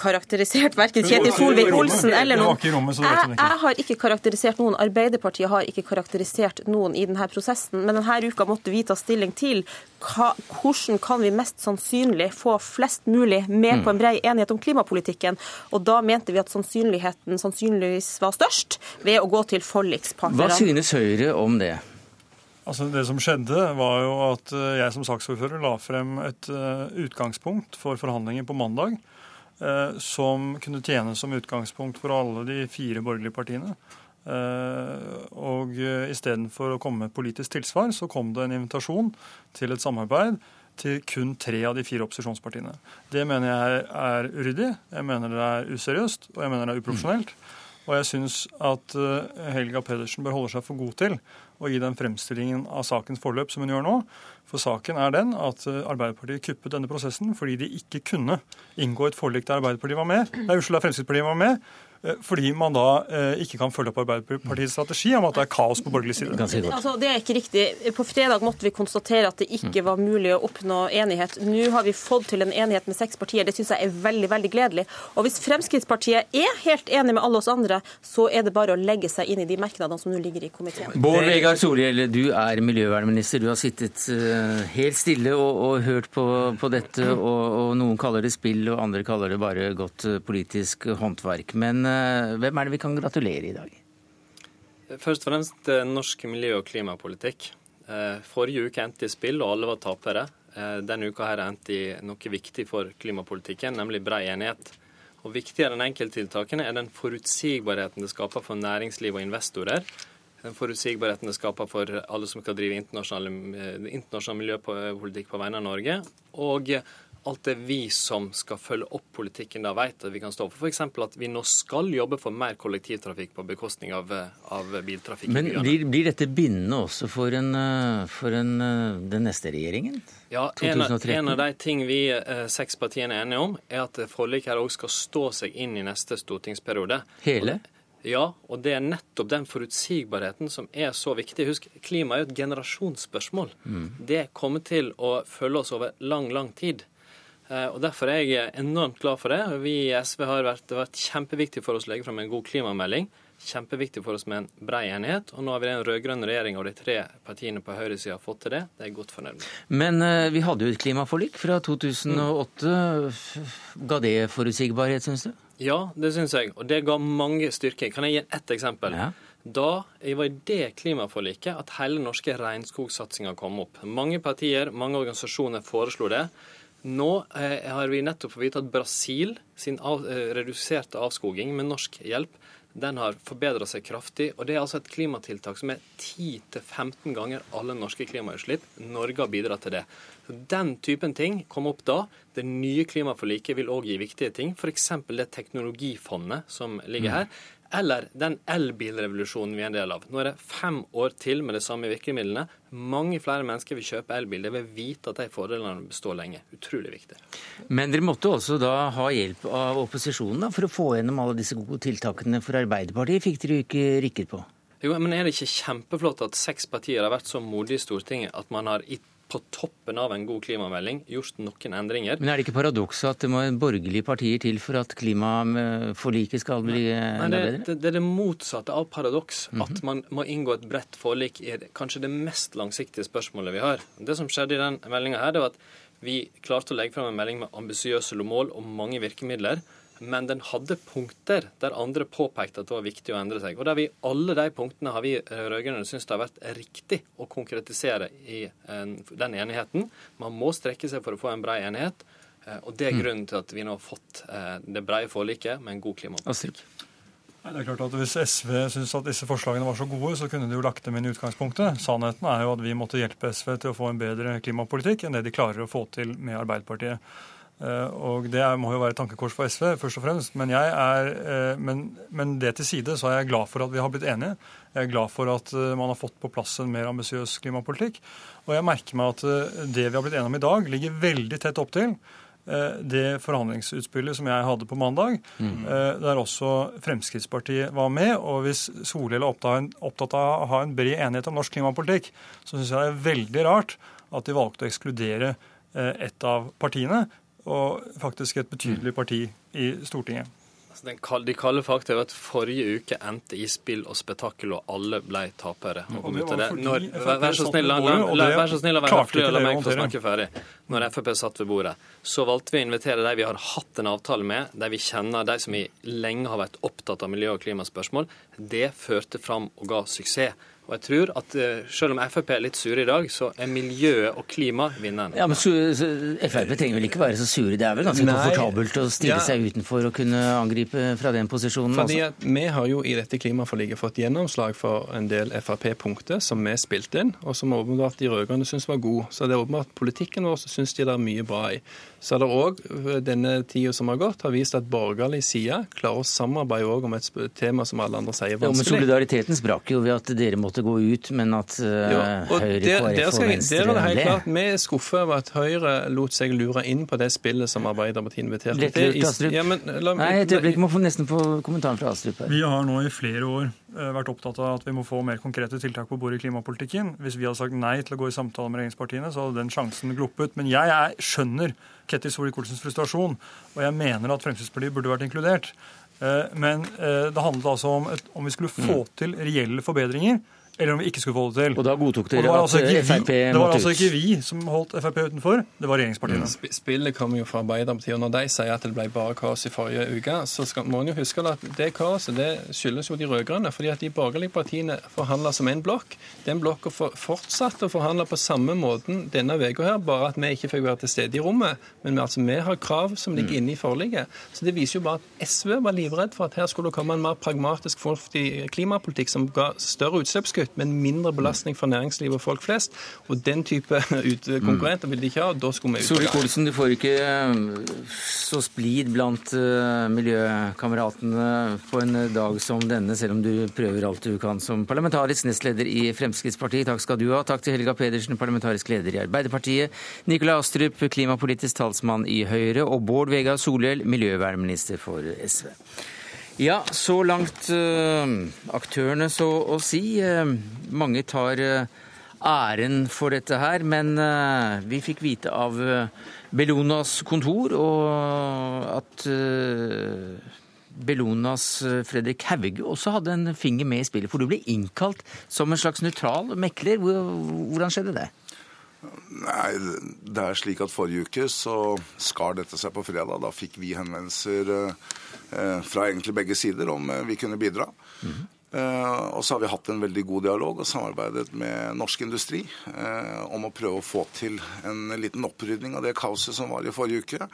karakterisert verken Kjetil Solvik-Olsen eller noen jeg, jeg har ikke karakterisert noen. Arbeiderpartiet har ikke karakterisert noen i denne prosessen. Men denne uka måtte vi ta stilling til hva, hvordan kan vi mest sannsynlig få flest mulig med på en brei enighet om klimapolitikken. Og da mente vi at sannsynligheten sannsynligvis var størst ved å gå til forlikspartnerne. Hva synes Høyre om det? Altså Det som skjedde, var jo at eh, jeg som saksordfører la frem et eh, utgangspunkt for forhandlinger på mandag eh, som kunne tjene som utgangspunkt for alle de fire borgerlige partiene. Og istedenfor å komme med politisk tilsvar, så kom det en invitasjon til et samarbeid til kun tre av de fire opposisjonspartiene. Det mener jeg er uryddig, jeg mener det er useriøst, og jeg mener det er uprofesjonelt. Og jeg syns at Helga Pedersen bør holde seg for god til å gi den fremstillingen av sakens forløp som hun gjør nå. For saken er den at eh, Arbeiderpartiet kuppet denne prosessen fordi de ikke kunne inngå et forlik der Arbeiderpartiet var med. Nei, unnskyld, der Fremskrittspartiet var med. Eh, fordi man da eh, ikke kan følge opp Arbeiderpartiets strategi om at det er kaos på borgerlig side. Altså, det er ikke riktig. På fredag måtte vi konstatere at det ikke var mulig å oppnå enighet. Nå har vi fått til en enighet med seks partier. Det syns jeg er veldig veldig gledelig. Og hvis Fremskrittspartiet er helt enig med alle oss andre, så er det bare å legge seg inn i de merknadene som nå ligger i komiteen. Bård Vegar Solhjell, du er miljøvernminister. Du har sittet uh, helt stille og, og hørt på, på dette, og, og, noen kaller det spill, og andre kaller det bare godt politisk håndverk. Men Eh, hvem er det vi kan gratulere i dag? Først og fremst eh, norsk miljø- og klimapolitikk. Eh, forrige uke endte i spill, og alle var tapere. Denne uka her endte i noe viktig for klimapolitikken, nemlig brei enighet. Og Viktigere enn enkelttiltakene er den forutsigbarheten det skaper for næringsliv og investorer. Den forutsigbarheten det skaper for alle som skal drive internasjonal miljøpolitikk på vegne av Norge. Og alt det vi som skal følge opp politikken da vet at vi kan stå for. F.eks. at vi nå skal jobbe for mer kollektivtrafikk på bekostning av, av biltrafikk. Men blir, blir, dette bindende også for, en, for en, den neste regjeringen? Ja, en av, en av, de ting vi eh, seks partiene er enige om, er at forliket her òg skal stå seg inn i neste stortingsperiode. Hele? Ja, og det er nettopp den forutsigbarheten som er så viktig. Husk, klima er jo et generasjonsspørsmål. Mm. Det kommer til å følge oss over lang, lang tid. Eh, og Derfor er jeg enormt glad for det. Vi i SV har vært, det har vært kjempeviktig for oss å legge fram en god klimamelding. Kjempeviktig for oss med en brei enighet. Og nå har vi den rød-grønne regjeringa og de tre partiene på høyresida fått til det. Det er jeg godt fornøyd med. Men uh, vi hadde jo et klimaforlik fra 2008. Mm. Ga det forutsigbarhet, syns du? Ja, det syns jeg. Og det ga mange styrker. Kan jeg gi ett eksempel? Ja. Da var i det klimaforliket at hele norske regnskogsatsinga kom opp. Mange partier, mange organisasjoner foreslo det. Nå eh, har vi nettopp fått vite at Brasil sin av, eh, reduserte avskoging med norsk hjelp den har forbedra seg kraftig. og Det er altså et klimatiltak som er 10-15 ganger alle norske klimautslipp. Norge har bidratt til det. Så Den typen ting kom opp da. Det nye klimaforliket vil òg gi viktige ting. F.eks. det teknologifondet som ligger her. Eller den elbilrevolusjonen vi er en del av. Nå er det fem år til med de samme virkemidlene. Mange flere mennesker vil kjøpe elbil. De vil vite at de fordelene består lenge. Utrolig viktig. Men dere måtte også da ha hjelp av opposisjonen da, for å få gjennom alle disse gode tiltakene for Arbeiderpartiet. Fikk dere ikke rikket på? Jo, men Er det ikke kjempeflott at seks partier har vært så modige i Stortinget at man har i på toppen av en god klimamelding gjort noen endringer. Men er det ikke paradokset at det må borgerlige partier til for at klimaforliket skal bli enda bedre? det, det er det motsatte av paradoks. At man må inngå et bredt forlik i kanskje det mest langsiktige spørsmålet vi har. Det som skjedde i den meldinga her, det var at vi klarte å legge frem en melding med ambisiøse mål og mange virkemidler. Men den hadde punkter der andre påpekte at det var viktig å endre seg. Og der vi, Alle de punktene har vi rød-grønne syntes det har vært riktig å konkretisere i en, den enigheten. Man må strekke seg for å få en brei enighet. eh, Og det er grunnen til at vi nå har fått eh, det brede forliket med en god klimapolitikk. Nei, det er klart at Hvis SV syns at disse forslagene var så gode, så kunne de jo lagt dem inn i utgangspunktet. Sannheten er jo at vi måtte hjelpe SV til å få en bedre klimapolitikk enn det de klarer å få til med Arbeiderpartiet. Eh, Og Det må jo være et tankekors for SV, først og fremst. Men, jeg er, eh, men, men det til side, så er jeg glad for at vi har blitt enige. Jeg er glad for at eh, man har fått på plass en mer ambisiøs klimapolitikk. Og jeg merker meg at det vi har blitt enige om i dag, ligger veldig tett opp til det forhandlingsutspillet som jeg hadde på mandag, mm. der også Fremskrittspartiet var med. Og hvis Solhjell er opptatt av å ha en bred enighet om norsk klimapolitikk, så syns jeg det er veldig rart at de valgte å ekskludere et av partiene, og faktisk et betydelig parti i Stortinget. Altså, den kal- de kalde fakta er at forrige uke endte i spill og spetakkel, og alle ble tapere. Og og Når, vær, så snill, la, bordet, la, og det vær så snill å være høflig og la meg få snakke ferdig. Når Frp satt ved bordet, så valgte vi å invitere de vi har hatt en avtale med, de vi kjenner, de som vi lenge har vært opptatt av miljø- og klimaspørsmål. Det førte fram og ga suksess. Og jeg tror at eh, selv om Frp er litt sure i dag, så er miljøet og klima vinneren. Ja, men Frp trenger vel ikke være så sure? Det er vel ganske Nei. komfortabelt å stille Ja. seg utenfor og kunne angripe fra den posisjonen? Fordi også. at Vi har jo i dette klimaforliket fått gjennomslag for en del Frp-punkter som vi spilte inn, og som åpenbart de rød-grønne syns var gode. Så det er åpenbart politikken vår syns de det er mye bra i. Så er det òg denne tida som har gått, har vist at borgerlig side klarer å samarbeide også om et tema som alle andre sier er Ja, men solidariteten sprakk jo ved at dere måtte gå ut, men at uh, ja, og Høyre, der, KrF der, skal, og Venstre der er det helt klart, Vi er skuffet over at Høyre lot seg lure inn på det spillet som Arbeiderpartiet inviterte Litt til. Astrup. Ja, men, la, Nei, et øyeblikk, må få nesten få kommentaren fra Astrup her. Vi har nå i flere år eh, vært opptatt av at vi må få mer konkrete tiltak på bordet i klimapolitikken. Hvis vi hadde sagt nei til å gå i samtale med regjeringspartiene, så hadde den sjansen gluppet. Men jeg er, skjønner Ketil Solvik-Olsens frustrasjon, og jeg mener at Fremskrittspartiet burde vært inkludert. Eh, Men eh, det handlet altså om om vi skulle få til reelle forbedringer, eller om vi ikke skulle få det til. Og da godtok Og dere at altså Frp måtte ut. det var altså ikke vi som holdt Frp utenfor, det var regjeringspartiene. Mm. Spillet kommer jo fra Arbeiderpartiet, og når de sier at det ble bare kaos i forrige uke, så skal, må en jo huske at det kaoset det skyldes jo de rød-grønne. fordi at de borgerlige partiene forhandla som en blokk. Den blokka for, fortsatte å forhandle på samme måten denne uka her, bare at vi ikke fikk være til stede i rommet. Men vi, altså, vi har krav som ligger Mm. inne i forliket. Så det viser jo bare at SV var livredd for at her skulle det komme en mer pragmatisk, fornuftig klimapolitikk som ga større utslippskutt, men mindre belastning for næringslivet og folk flest. Og den type *laughs* konkurrenter vil de ikke ha, og da skulle vi ut. Solvik-Olsen, du får ikke eh, så splid blant eh, miljøkameratene på en dag som denne, selv om du prøver alt du kan som parlamentarisk nestleder i Fremskrittspartiet. Takk skal du ha. Takk til Helga Pedersen, parlamentarisk leder i Arbeiderpartiet, Nikolai Astrup, klimapolitisk talsmann i Høyre, og Bård Vegar Solhjell, miljøvernminister for SV. Ja, så langt eh, aktørene, så å si. Eh, mange tar eh, æren for dette her, men vi fikk vite av Bellonas kontor og at Bellonas Fredrik Hauge også hadde en finger med i spillet. For du ble innkalt som en slags nøytral mekler. Hvordan skjedde det? Nei, det er slik at Forrige uke så skar dette seg på fredag. Da fikk vi henvendelser fra egentlig begge sider om eh, vi kunne bidra. Eh, og så har vi hatt en veldig god dialog og samarbeidet med norsk industri eh, om å prøve å få til en liten opprydning av det kaoset som var i forrige uke.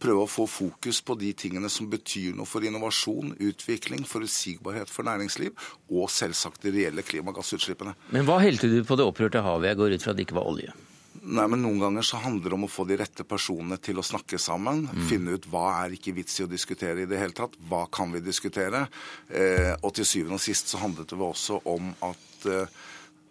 Prøve å få fokus på de tingene som betyr noe for innovasjon, utvikling, forutsigbarhet for næringsliv, og selvsagt de reelle klimagassutslippene. Men hva helte du på det opprørte havet? Jeg går ut fra at det ikke var olje. Nei, men Noen ganger så handler det om å få de rette personene til å snakke sammen. Finne ut hva er ikke vits i å diskutere i det hele tatt. Hva kan vi diskutere? Eh, og til syvende og sist så handlet det vel også om at eh,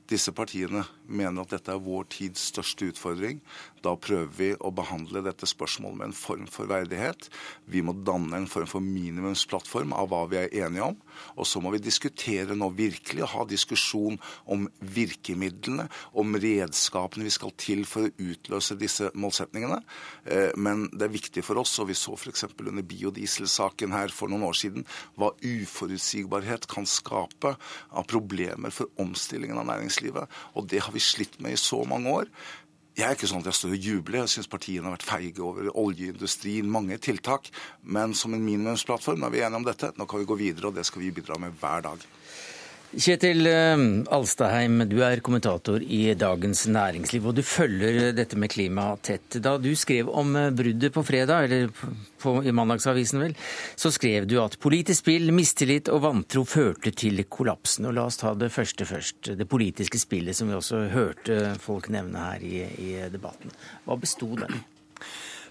disse partiene mener at dette er vår tids største utfordring. Da prøver vi å behandle dette spørsmålet med en form for verdighet. Vi må danne en form for minimumsplattform av hva vi er enige om. Og så må vi diskutere nå virkelig og ha diskusjon om virkemidlene, om redskapene vi skal til for å utløse disse målsetningene. Eh, men det er viktig for oss, og vi så f.eks. under biodieselsaken her for noen år siden, hva uforutsigbarhet kan skape av problemer for omstillingen av næringslivet. Og det har vi slitt med i så mange år. Jeg er ikke sånn at jeg står og jubler. Jeg syns partiene har vært feige over oljeindustrien, mange tiltak. Men som en minimumsplattform er vi enige om dette. Nå kan vi gå videre, og det skal vi bidra med hver dag. Kjetil eh, Alstaheim, du er kommentator i Dagens Næringsliv, og du følger dette med klima tett. Da du skrev om eh, bruddet på fredag, eller på, i Mandagsavisen vel, så skrev du at politisk spill, mistillit og vantro førte til kollapsen. Og la oss ta det første først. Det politiske spillet som vi også hørte folk nevne her i, i debatten. Hva besto det?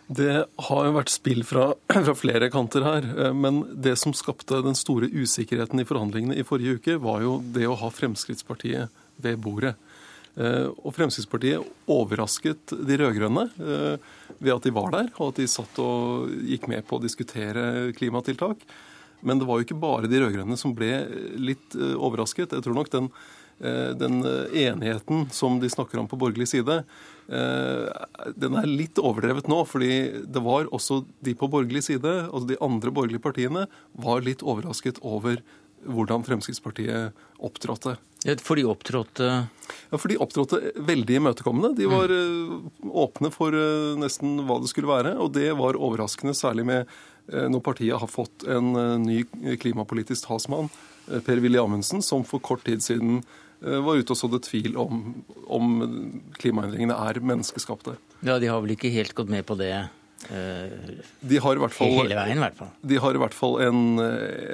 Det har jo vært spill fra, *clears throat* fra, flere kanter her. Eh, men det som skapte den store usikkerheten i forhandlingene i forrige uke, var jo det å ha Fremskrittspartiet ved bordet. Eh, og Fremskrittspartiet overrasket de rød-grønne eh, ved at de var der, og at de satt og gikk med på å diskutere klimatiltak. Men det var jo ikke bare de rød-grønne som ble litt overrasket. Jeg tror nok den, den enigheten som de snakker om på borgerlig side, Eh, den er litt overdrevet nå, fordi det var også de på borgerlig side, altså de andre borgerlige partiene, var litt overrasket over hvordan Fremskrittspartiet opptrådte. For de opptrådte Ja, for de opptrådte veldig imøtekommende. De var mm. åpne for eh, nesten hva det skulle være, og det var overraskende, særlig med når partiet har fått en ny klimapolitisk talsmann, Per-Willy Amundsen, som for kort tid siden Eh, var ute og sådde tvil om, om klimaendringene er menneskeskapte. Ja, De har vel ikke helt gått med på det eh, de har i hvert fall, hele veien? I hvert fall. De har i hvert fall en,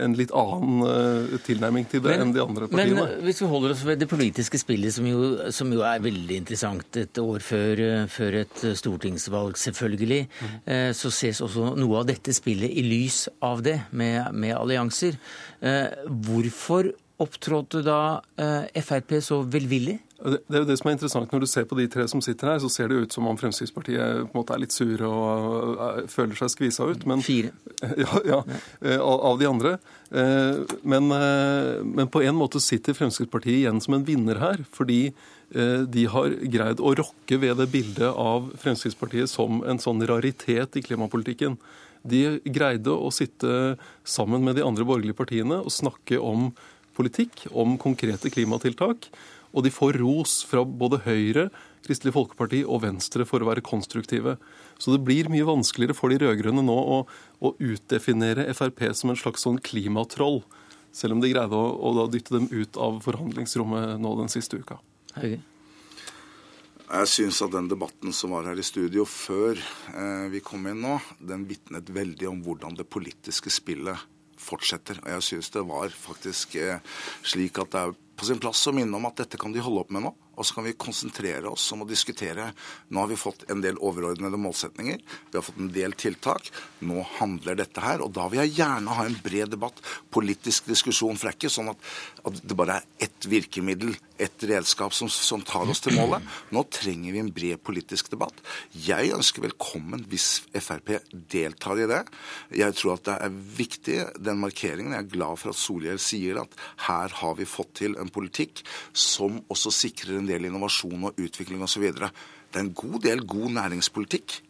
en litt annen uh, tilnærming til det men, enn de andre partiene. Men hvis vi holder oss ved det politiske spillet, som jo, som jo er veldig interessant et år før, før et stortingsvalg, selvfølgelig, mm. så ses også noe av dette spillet i lys av det, med, med allianser. Hvorfor opptrådte da eh, Frp så velvillig? Det, er jo det som er interessant. Når du ser på de tre som sitter her, så ser det ut som om Fremskrittspartiet på en måte er litt sure og uh, føler seg skvisa ut. Men, Fire. *laughs* Ja, ja uh, av de andre. Men, men, på en måte sitter Fremskrittspartiet igjen som en vinner her. Fordi de har greid å rokke ved det bildet av Fremskrittspartiet som en sånn raritet i klimapolitikken. De greide å sitte sammen med de andre borgerlige partiene og snakke om politikk om konkrete klimatiltak. Og de får ros fra både Høyre, Kristelig Folkeparti og Venstre for å være konstruktive. Så det blir mye vanskeligere for de rød-grønne nå å, å, utdefinere Frp som en slags sånn klimatroll. Selv om de greide å, å dytte dem ut av forhandlingsrommet nå den siste uka. Høyre. Jeg syns at den debatten som var her i studio før eh, vi kom inn nå, den vitnet veldig om hvordan det politiske spillet fortsetter. Og jeg synes det var faktisk eh, slik at det er på sin plass å minne om at dette kan de holde opp med nå. Og så kan vi konsentrere oss om å diskutere. Nå har vi fått en del overordnede målsetninger. Vi har fått en del tiltak. Nå handler dette her. Og da vil jeg gjerne ha en bred debatt, politisk diskusjon. For det er ikke sånn at, at det bare er ett virkemiddel, ett redskap som, som, tar oss til målet. Nå trenger vi en bred politisk debatt. Jeg ønsker velkommen hvis Frp deltar i det. Jeg tror at det er viktig, den markeringen. Jeg er glad for at Solhjell sier at her har vi fått til en politikk som også sikrer en del innovasjon og utvikling osv. Det er en god del god næringspolitikk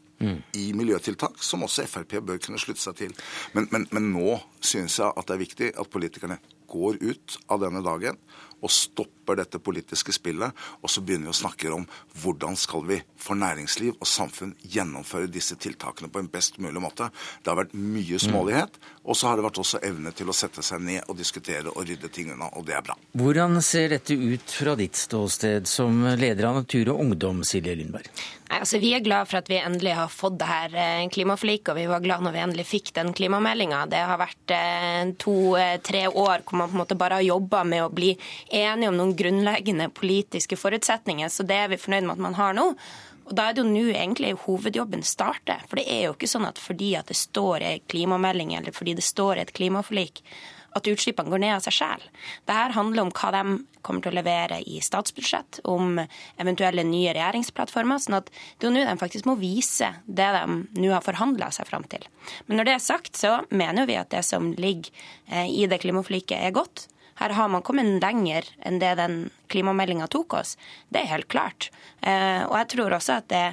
i miljøtiltak som også Frp bør kunne slutte seg til. Men, men, men nå synes jeg at det er viktig at politikerne går ut av denne dagen og stopper dette politiske spillet, og så begynner vi å snakke om hvordan skal vi for næringsliv og samfunn gjennomføre disse tiltakene på en best mulig måte. Det har vært mye smålighet, og så har det vært også evne til å sette seg ned og diskutere og rydde ting unna, og det er bra. Hvordan ser dette ut fra ditt ståsted som leder av Natur og Ungdom, Silje Lundberg? Nei, altså Vi er glad for at vi endelig har fått det her eh, klimaforliket, og vi var glad når vi endelig fikk den klimameldinga. Det har vært eh, to-tre år hvor man på en måte bare har jobba med å bli enige om noen grunnleggende politiske forutsetninger, så det er vi fornøyd med at man har nå. Og Da er det jo nå egentlig hovedjobben starter. For det er jo ikke sånn at fordi at det står i klimamelding eller fordi det står i et klimaforlik, at utslippene går ned av seg selv. Dette handler om hva de kommer til å levere i statsbudsjett, om eventuelle nye regjeringsplattformer. sånn at det er nå de faktisk må vise det de nå har forhandla seg fram til. Men når det er sagt, så mener vi at det som ligger eh, i det klimaforliket er godt. Her har man kommet lenger enn det den klimameldinga tok oss. Det er helt klart. Eh, og jeg tror også at det,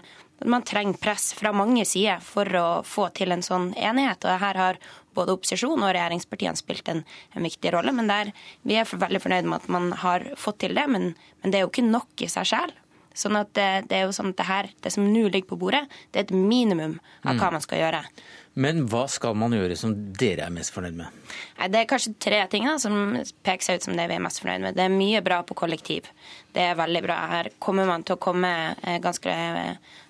man trenger press fra mange sider for å få til en sånn enighet. Og her har både opposisjon og regjeringspartiene spilt en, en viktig rolle. Men der, vi er veldig fornøyd med at man har fått til det. Men, men det er jo ikke nok i seg sjøl. Sånn at det, det, er jo sånn at det, her, det som nå ligger på bordet, det er et minimum av hva mm. man skal gjøre. Men hva skal man gjøre som dere er mest fornøyd med? Det er kanskje tre ting da, som peker seg ut som det vi er mest fornøyd med. Det er mye bra på kollektiv. Det er veldig bra. Her kommer man til å komme eh, ganske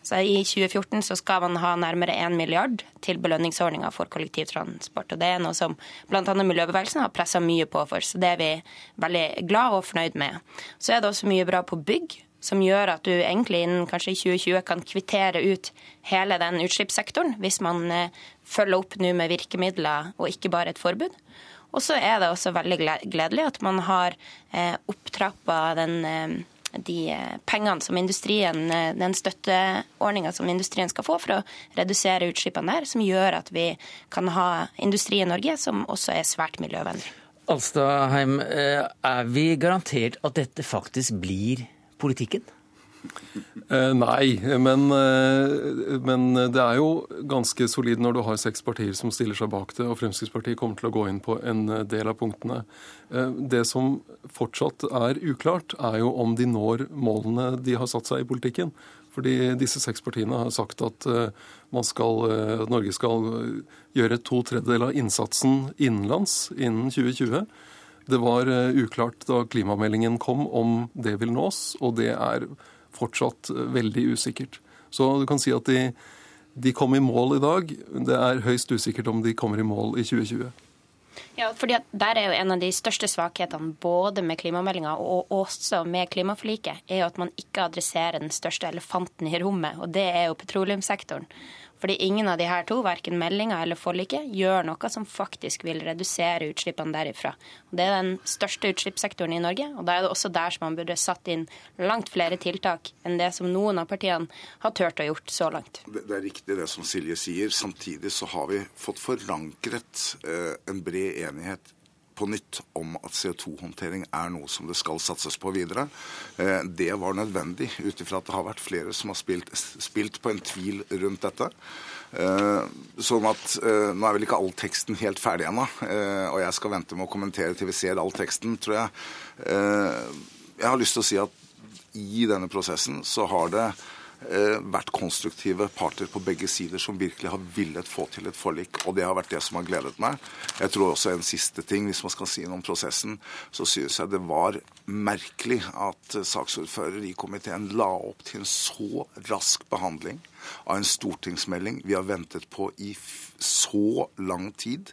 så I 2014 så skal man ha nærmere 1 milliard til belønningsordninga for kollektivtransport. og Det er noe som bl.a. miljøbevegelsen har pressa mye på for, så det er vi veldig glad og fornøyd med. Så er det også mye bra på bygg som gjør at du egentlig innen kanskje 2020 kan kvittere ut hele den utslippssektoren, hvis man eh, følger opp nå med virkemidler og ikke bare et forbud. Og så er det også veldig gledelig at man har eh, opptrappa den eh, de pengene som industrien, den støtteordninga som industrien skal få for å redusere utslippene der, som gjør at vi kan ha industri i Norge som også er svært miljøvennlig. Alstadheim, er vi garantert at dette faktisk blir politikken? Eh, nei, men, eh, men, det er jo ganske solid når du har seks partier som stiller seg bak det, og Fremskrittspartiet kommer til å gå inn på en del av punktene. Eh, det som fortsatt er uklart, er jo om de når målene de har satt seg i politikken. Fordi disse seks partiene har sagt at, skal, at Norge skal gjøre to tredjedeler av innsatsen innenlands innen 2020. Det var eh, uklart da klimameldingen kom om det vil nås, og det er fortsatt eh, veldig usikkert. Så du kan si at de, de kom i mål i dag. Det er høyst usikkert om de kommer i mål i 2020. Ja, fordi Der er jo en av de største svakhetene både med klimameldinga og også med klimaforliket, er jo at man ikke adresserer den største elefanten i rommet, og det er jo petroleumssektoren. Fordi ingen av de her to, verken meldinga eller forliket, gjør noe som faktisk vil redusere utslippene derifra. Og det er den største utslippssektoren i Norge, og da er det også der som man burde satt inn langt flere tiltak enn det som noen av partiene har turt å gjort så langt. Det, det er riktig det som Silje sier. Samtidig så har vi fått forankret eh, en bred enighet på nytt om at CO2-håndtering er noe som det skal satses på videre. Eh, det var nødvendig ut ifra at det har vært flere som har spilt, spilt på en tvil rundt dette. Eh, sånn at eh, Nå er vel ikke all teksten helt ferdig ennå, og jeg skal vente med å kommentere til vi ser all teksten, tror jeg. Jeg har lyst til å si at i denne prosessen så har det vært konstruktive parter på begge sider som virkelig har villet få til et forlik. Og det har vært det som har gledet meg. Jeg tror også en siste ting, hvis man skal si noe om prosessen, så synes jeg det var merkelig at saksordfører i komiteen la opp til en så rask behandling av en stortingsmelding vi har ventet på i så lang tid.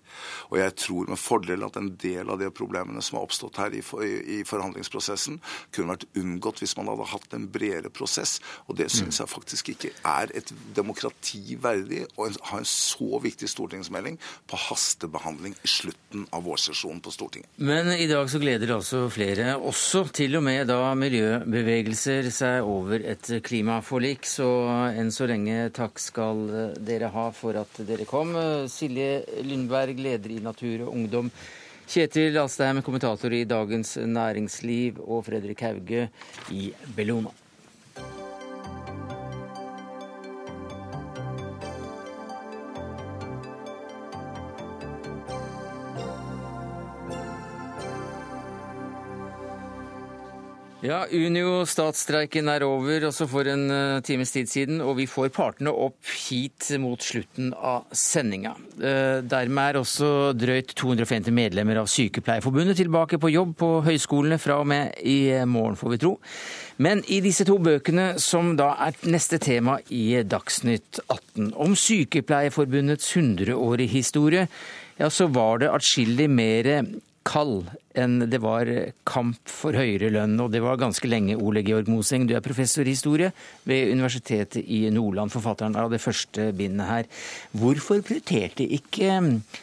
Og jeg tror med fordel at en del av de problemene som har oppstått her i, for, i forhandlingsprosessen, kunne vært unngått hvis man hadde hatt en bredere prosess. Og det syns jeg faktisk ikke er et demokrati verdig å ha en så viktig stortingsmelding på hastebehandling i slutten av vårsesjonen på Stortinget. Men i dag så gleder altså flere, også til og med da miljøbevegelser, seg over et klimaforlik. Så enn så lenge takk skal dere ha for at dere kom. Silje Lundberg, leder i Natur og Ungdom. Kjetil Alstheim, kommentator i Dagens Næringsliv, og Fredrik Hauge i Bellona. Ja, Unio, statsstreiken er over også for en uh, times tid siden, og vi får partene opp hit mot slutten av sendinga. Uh, dermed er også drøyt 250 medlemmer av Sykepleierforbundet tilbake på jobb på høyskolene fra og med i morgen, får vi tro. Men i disse to bøkene, som da er neste tema i Dagsnytt 18, om Sykepleierforbundets 100-årige historie, ja, så var det atskillig mer kald enn det var kamp for høyere lønn, og det var ganske lenge, Ole Georg Moseng. Du er professor i historie ved Universitetet i Nordland, forfatteren av det første bindet her. Hvorfor prioriterte ikke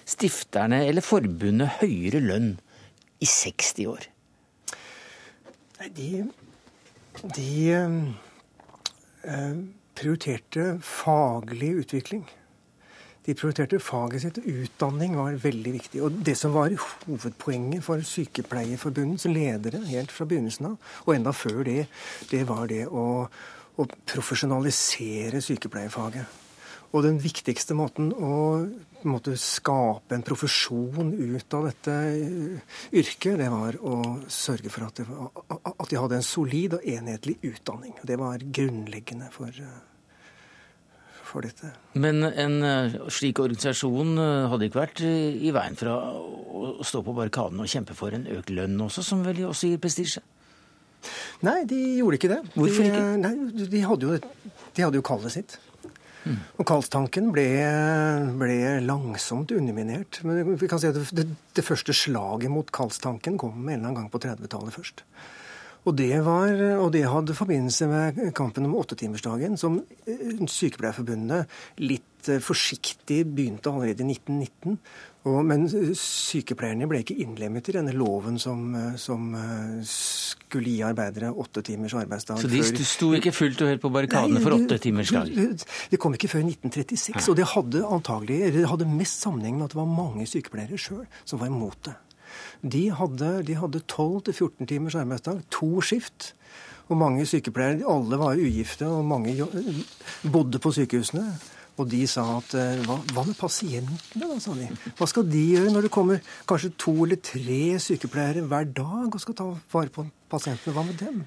stifterne eller forbundet høyere lønn i 60 år? Nei, de, de øh, prioriterte faglig utvikling. De prioriterte faget sitt. Utdanning var veldig viktig. Og det som var hovedpoenget for Sykepleierforbundets ledere helt fra begynnelsen av, og enda før det, det var det å, å profesjonalisere sykepleierfaget. Og den viktigste måten å måte, skape en profesjon ut av dette yrket, det var å sørge for at, det, at de hadde en solid og enhetlig utdanning. Det var grunnleggende for for dette. Men en eh, slik organisasjon eh, hadde ikke vært eh, i veien fra å stå på barrikadene og kjempe for en økt lønn også, som vel også gir prestisje? Nei, de gjorde ikke det. Hvorfor ikke? De, nei, de hadde jo, de hadde jo kallet sitt. Mm. Og kallstanken ble, ble, langsomt underminert. Men vi kan si at det, det, det første slaget mot kallstanken kom en eller annen gang på 30-tallet først. Og det, var, og det hadde forbindelse med kampen om åttetimersdagen, som eh, Sykepleierforbundet litt eh, forsiktig begynte allerede i 1919. Og, men sykepleierne ble ikke innlemmet i denne loven som, eh, som skulle gi arbeidere åtte timers arbeidsdag. Så de sto ikke fullt og helt på barrikadene for åtte timers dag? Det kom ikke før 1936. Og det hadde antagelig, det hadde mest sammenheng med at det var mange sykepleiere sjøl som var imot det. De hadde, hadde 12-14 timers arbeidsdag, to skift. Og mange sykepleiere, alle var ugifte, og mange bodde på sykehusene. Og de sa at eh, hva, hva med pasientene, da, sa de. Hva skal de gjøre når det kommer kanskje to eller tre sykepleiere hver dag og skal ta vare på pasientene? Hva med dem?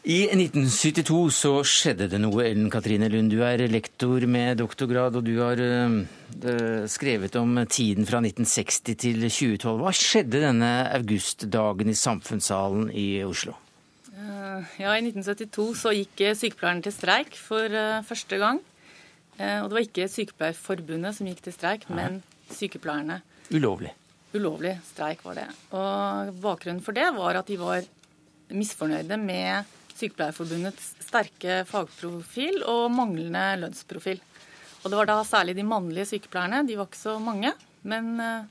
I 1972 så skjedde det noe, Ellen Katrine Lund. Du er lektor med doktorgrad, og du har uh, skrevet om tiden fra 1960 til 2012. Hva skjedde denne augustdagen i Samfunnssalen i Oslo? Uh, ja, I 1972 så gikk sykepleierne til streik for uh, første gang. og det var ikke Sykepleierforbundet som gikk til streik, Nei. men sykepleierne. Ulovlig. Ulovlig streik var det. Og bakgrunnen for det var at de var misfornøyde med Sykepleierforbundets sterke fagprofil og manglende lønnsprofil. Og det var da særlig de mannlige sykepleierne, de var ikke så mange. Men eh,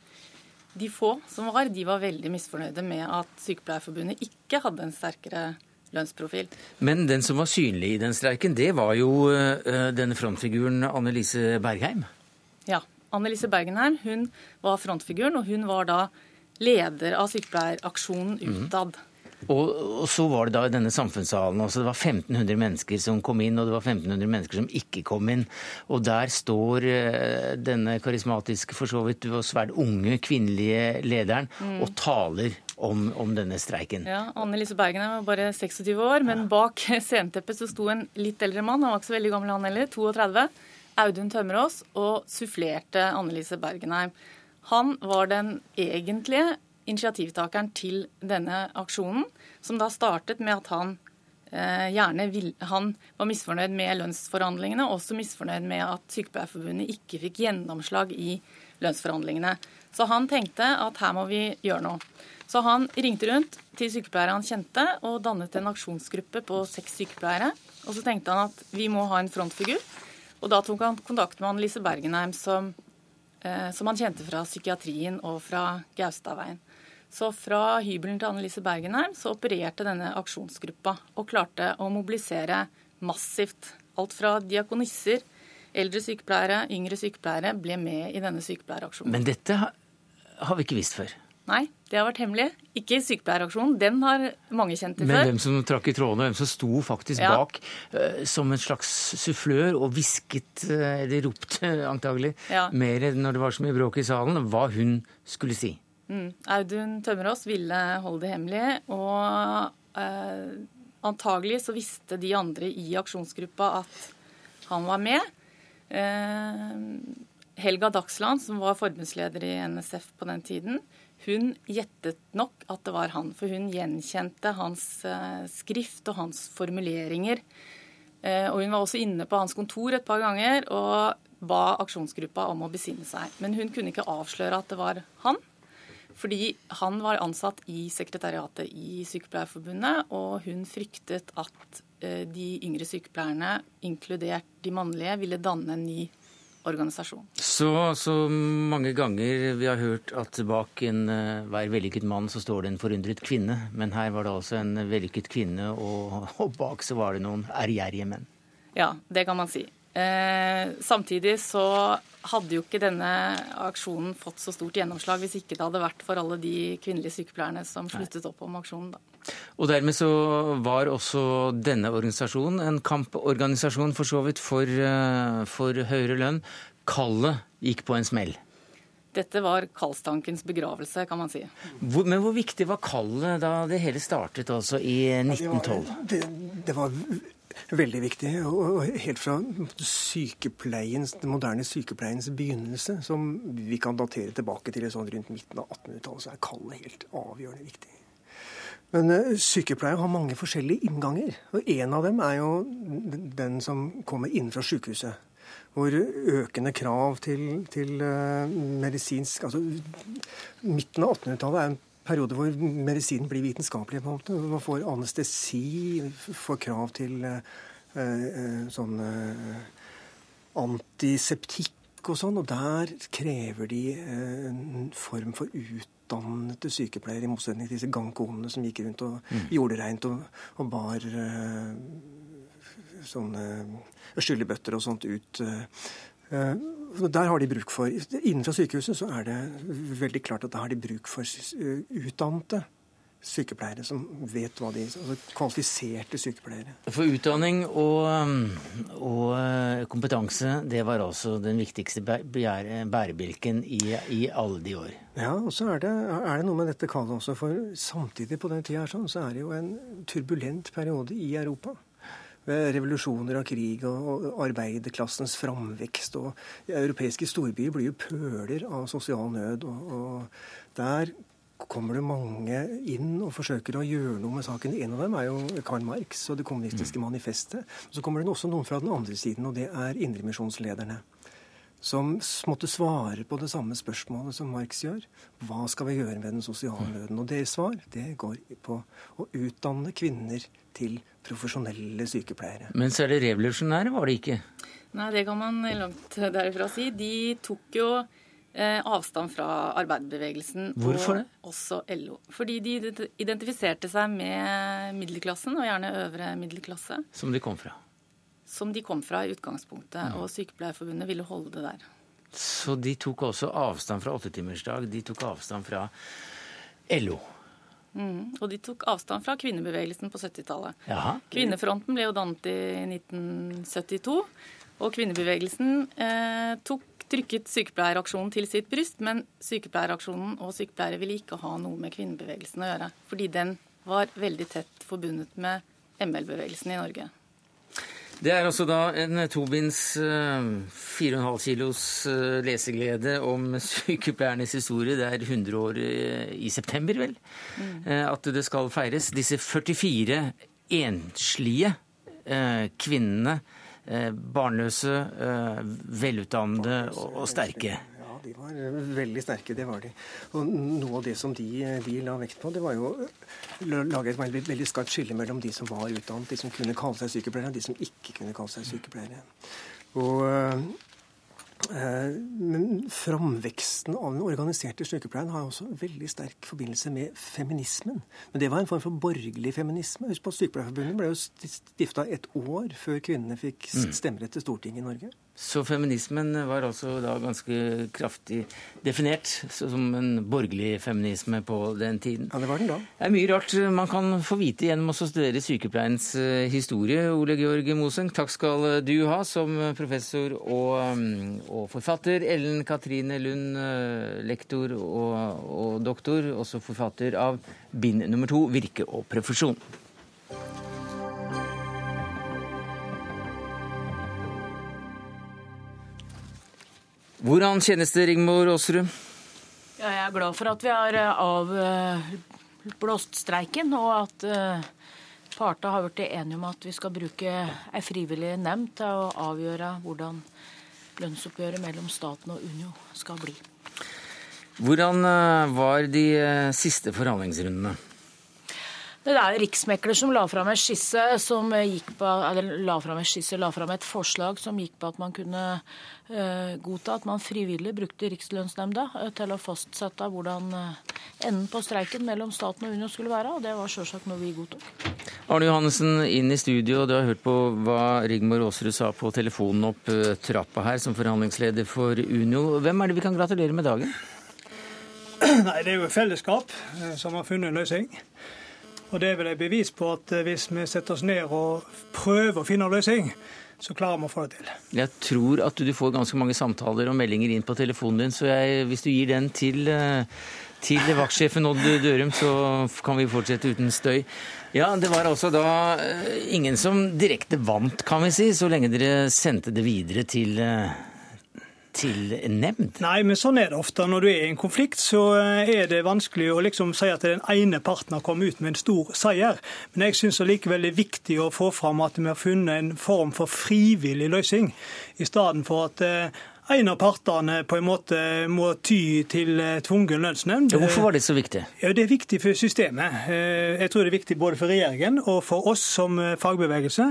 de få som var, de var veldig misfornøyde med at Sykepleierforbundet ikke hadde en sterkere lønnsprofil. Men den som var synlig i den streiken, det var jo uh, denne frontfiguren Annelise Bergheim? Ja. Annelise Bergenheim hun var frontfiguren, og hun var da leder av sykepleieraksjonen mhm. utad. Mm. Og, og, så var det da i denne samfunnssalen også. Det var 1500 mennesker som kom inn, og det var 1500 mennesker som ikke kom inn. Og der står uh, denne karismatiske, for så vidt og svært unge kvinnelige lederen mm. og taler om, om, denne streiken. Ja, Anne Lise Bergen var bare 26 år, men bak *laughs* sceneteppet så sto en litt eldre mann. Han var ikke så veldig gammel, han heller. 32. Audun Tømmerås, og sufflerte Anne Lise Bergenheim. Han var den egentlige initiativtakeren til denne aksjonen, som da startet med at han eh, gjerne vil, Han var misfornøyd med lønnsforhandlingene, og også misfornøyd med at Sykepleierforbundet ikke fikk gjennomslag i lønnsforhandlingene. Så han tenkte at her må vi gjøre noe. Så han ringte rundt til sykepleiere han kjente, og dannet en aksjonsgruppe på seks sykepleiere. Og så tenkte han at vi må ha en frontfigur. Og da tok han kontakt med Annelise Bergenheim, som, eh, som han kjente fra psykiatrien og fra Gaustadveien. Så fra hybelen til Annelise Bergenheim så opererte denne aksjonsgruppa og klarte å mobilisere massivt. Alt fra diakonisser, eldre sykepleiere, yngre sykepleiere ble med i denne sykepleieraksjonen. Men dette har vi ikke visst før? Nei, det har vært hemmelig. Ikke sykepleieraksjonen. Den har mange kjent til før. Men hvem som trakk i trådene, hvem som sto faktisk ja. bak uh, som en slags sufflør og hvisket, uh, eller ropte *laughs* antagelig, ja. mer når det var så mye bråk i salen, hva hun skulle si. Mm. Audun Tømmerås ville holde det hemmelig. Og eh, antagelig så visste de andre i aksjonsgruppa at han var med. Eh, Helga Dagsland, som var forbundsleder i NSF på den tiden, hun gjettet nok at det var han. For hun gjenkjente hans eh, skrift og hans formuleringer. Eh, og hun var også inne på hans kontor et par ganger og ba aksjonsgruppa om å besinne seg. Men hun kunne ikke avsløre at det var han. Fordi han var ansatt i sekretariatet i Sykepleierforbundet, og hun fryktet at eh, de yngre sykepleierne, inkludert de mannlige, ville danne en ny organisasjon. Så, så mange ganger vi har hørt at bak en, uh, vellykket mann så står det en forundret kvinne. Men her var det altså en vellykket kvinne, og, og bak så var det noen ærgjerrige menn. Ja, det kan man si. Eh, samtidig så hadde jo ikke denne aksjonen fått så stort gjennomslag hvis ikke det hadde vært for alle de kvinnelige sykepleierne som sluttet opp om aksjonen. da. Og dermed så var også denne organisasjonen en kamporganisasjon for så vidt for, eh, for høyere lønn. Kallet gikk på en smell. Dette var kallstankens begravelse, kan man si. Hvor, men hvor viktig var kallet da det hele startet, altså i 1912? Det, det var veldig viktig. Og helt fra den moderne sykepleiens begynnelse, som vi kan datere tilbake til sånn rundt midten av 1800-tallet, så er kallet helt avgjørende viktig. Men uh, sykepleiere har mange forskjellige innganger. og En av dem er jo den som kommer inn fra sykehuset. Hvor økende krav til, til uh, medisinsk altså Midten av 1800-tallet er en periode hvor medisinen blir vitenskapelig. på en måte. Man får anestesi, får krav til uh, sånn antiseptikk og sånn. Og der krever de en form for ut utdannede sykepleiere, i motsetning til disse gangkonene som gikk rundt og mm. gjorde reint og, og bar sånne skyllebøtter og sånt ut. Uh, der har de bruk for, Innenfor sykehuset så er det veldig klart at da har de bruk for utdannede sykepleiere som vet hva de altså Kvalifiserte sykepleiere. For utdanning og, og, eh, kompetanse, det var altså den viktigste bærebjelken i, i, alle de år? Ja, og så er det, er det noe med dette kallet også. For samtidig på den tida sånn, så er det jo en turbulent periode i Europa. Med revolusjoner av krig og, og arbeiderklassens framvekst. Og europeiske storbyer blir jo pøler av sosial nød. og, og der kommer det mange inn og forsøker å gjøre noe med saken. En av dem er jo Karl Marx og Det kommunistiske mm. manifestet. Så kommer det også noen fra den andre siden, og det er indremisjonslederne. Som måtte svare på det samme spørsmålet som Marx gjør. Hva skal vi gjøre med den sosiale mm. nøden? Og deres svar det går på å utdanne kvinner til profesjonelle sykepleiere. Men så er det revolusjonære, var det ikke? Nei, det kan man langt derifra si. De tok jo Eh, avstand fra arbeiderbevegelsen Hvorfor det? og også LO. Fordi de identifiserte seg med middelklassen, og gjerne øvre middelklasse. Som de kom fra? Som de kom fra i utgangspunktet. Mm. Og Sykepleierforbundet ville holde det der. Så de tok også avstand fra åttetimersdag? De tok avstand fra LO? Mm. Og de tok avstand fra kvinnebevegelsen på 70-tallet. Kvinnefronten ble jo dannet i 1972. Og kvinnebevegelsen eh, tok trykket sykepleieraksjonen til sitt bryst, men sykepleieraksjonen og sykepleiere ville ikke ha noe med kvinnebevegelsen å gjøre. Fordi den var veldig tett forbundet med ML-bevegelsen i Norge. Det er altså da en tobinds 4,5 uh, kilos uh, leseglede om *laughs* sykepleiernes historie. Det er 100 år i september, vel, mm. at det skal feires. Disse 44 enslige kvinnene Eh, barnløse, eh, velutdannede og sterke. De var eh, veldig sterke, det var de. Og noe av det som de, de la vekt på, det var jo å lage et veldig, veldig skarpt skille mellom de som var utdannet, de som kunne kalle seg sykepleiere, og de som ikke kunne kalle seg sykepleiere. Og Eh, men framveksten av den organiserte sykepleien har også veldig sterk forbindelse med feminismen. Men det var en form for borgerlig feminisme. Husk på at Sykepleierforbundet ble jo stifta et år før kvinnene fikk mm. stemmerett til Stortinget i Norge. Så feminismen var altså da ganske kraftig definert som en borgerlig feminisme på den tiden. Ja, det var den da. Det er mye rart man kan få vite gjennom å studere sykepleiens eh, historie. Ole Georg Moseng, takk skal du ha som professor og, mm, og forfatter. Ellen Katrine Lund, eh, lektor og, og doktor, også forfatter av bind nummer to, 'Virke og profesjon'. Hvordan kjennes det, Rigmor Aasrud? Ja, jeg er glad for at vi har eh, avblåst streiken, og at uh, partene har blitt enige om at vi skal bruke ei frivillig nemnd til å avgjøre hvordan lønnsoppgjøret mellom staten og Unio skal bli. Hvordan eh, var de eh, siste forhandlingsrundene? Det er jo Riksmekler som la fram en skisse som gikk på, eller la fram en skisse, la fram et forslag som gikk på at man kunne uh, godta at man frivillig brukte Rikslønnsnemnda uh, til å fastsette hvordan uh, enden på streiken mellom staten og Unio skulle være, og det var selvsagt noe vi godtok. Arne Johannessen, inn i studio. Du har hørt på hva Rigmor Aasrud sa på telefonen opp trappa her som forhandlingsleder for Unio. Hvem er det vi kan gratulere med dagen? Nei, Det er jo et fellesskap som har funnet en løsning. Og Det er vel et bevis på at eh, hvis vi setter oss ned og prøver å finne en løsning, så klarer vi å få det til. Jeg tror at du får ganske mange samtaler og meldinger inn på telefonen din, så jeg, hvis du gir den til, eh, til vaktsjefen Odd Dørum, så kan vi fortsette uten støy. Ja, Det var altså da eh, ingen som direkte vant, kan vi si, så lenge dere sendte det videre til til? Nei, men sånn er det ofte. Når du er i en konflikt, så eh, er det vanskelig å liksom si at den ene parten har kommet ut med en stor seier. Men jeg syns likevel det er viktig å få fram at vi har funnet en form for frivillig løsning, i stedet for at eh, en av partene på en måte må ty til eh, tvungen lønnsnemnd. Hvorfor var det så viktig? Ja, Det er viktig for systemet. Eh, jeg tror det er viktig både for regjeringen og for oss som eh, fagbevegelse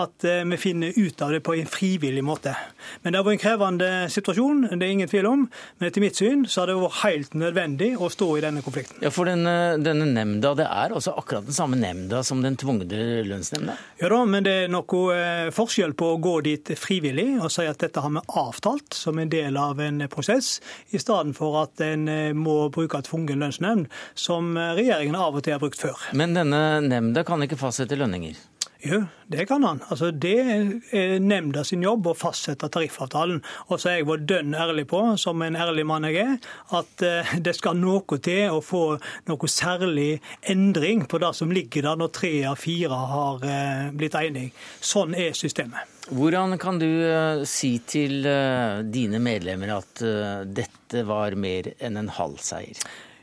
at vi finner ut av det på en frivillig måte. Men det har vært en krevende situasjon, det er ingen tvil om. Men etter mitt syn så har det vært helt nødvendig å stå i denne konflikten. Ja, For denne, denne nemnda, det er også akkurat den samme nemnda som den tvungne lønnsnemnda? Ja da, men det er noe forskjell på å gå dit frivillig og si at dette har vi avtalt som en del av en prosess, i stedet for at en eh, må bruke tvungen lønnsnemnd, som regjeringen av og til har brukt før. Men denne nemnda kan ikke fastsette lønninger? Jo, det kan han. Altså, det er nemnda sin jobb å fastsette tariffavtalen. Og så er jeg vært dønn ærlig på, som en ærlig mann jeg er, at eh, det skal noe til å få noe særlig endring på det som ligger der når tre av fire har eh, blitt enige. Sånn er systemet. Hvordan kan du uh, si til uh, dine medlemmer at uh, dette var mer enn en halv seier?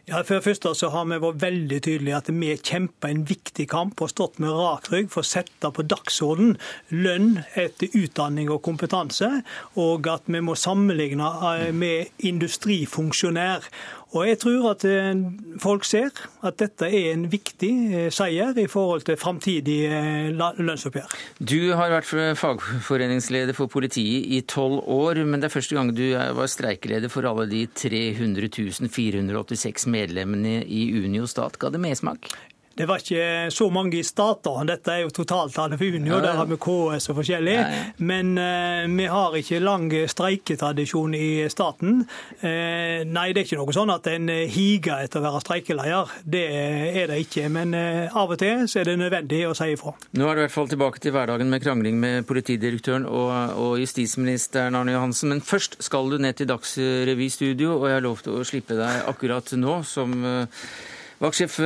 Ja, for det første så har vi vært veldig tydelige at vi kjemper en viktig kamp og stått med rak rygg for å sette på dagsorden lønn etter utdanning og kompetanse, og at vi må sammenligne med industrifunksjonær. Og jeg tror at eh, folk ser at dette er en viktig eh, seier i forhold til framtidige eh, lønnsoppgjør. Du har vært fagforeningsleder for politiet i tolv år, men det er første gang du var streikeleder for alle de 300 486 medlemmene i Unio stat. Ga det mersmak? Det var ikke så mange i stater. Dette er jo totaltallet for Unio, der har vi KS og forskjellig. Men uh, vi har ikke lang streiketradisjon i staten. Uh, nei, det er ikke noe sånn at en higer etter å være streikeleder. Det er det ikke. Men uh, av og til så er det nødvendig å si ifra. Nå er du i hvert fall tilbake til hverdagen med krangling med politidirektøren og, og justisministeren Arne Johansen. Men først skal du ned til Dagsrevy-studio, og jeg har lovt å slippe deg akkurat nå som vaktsjef.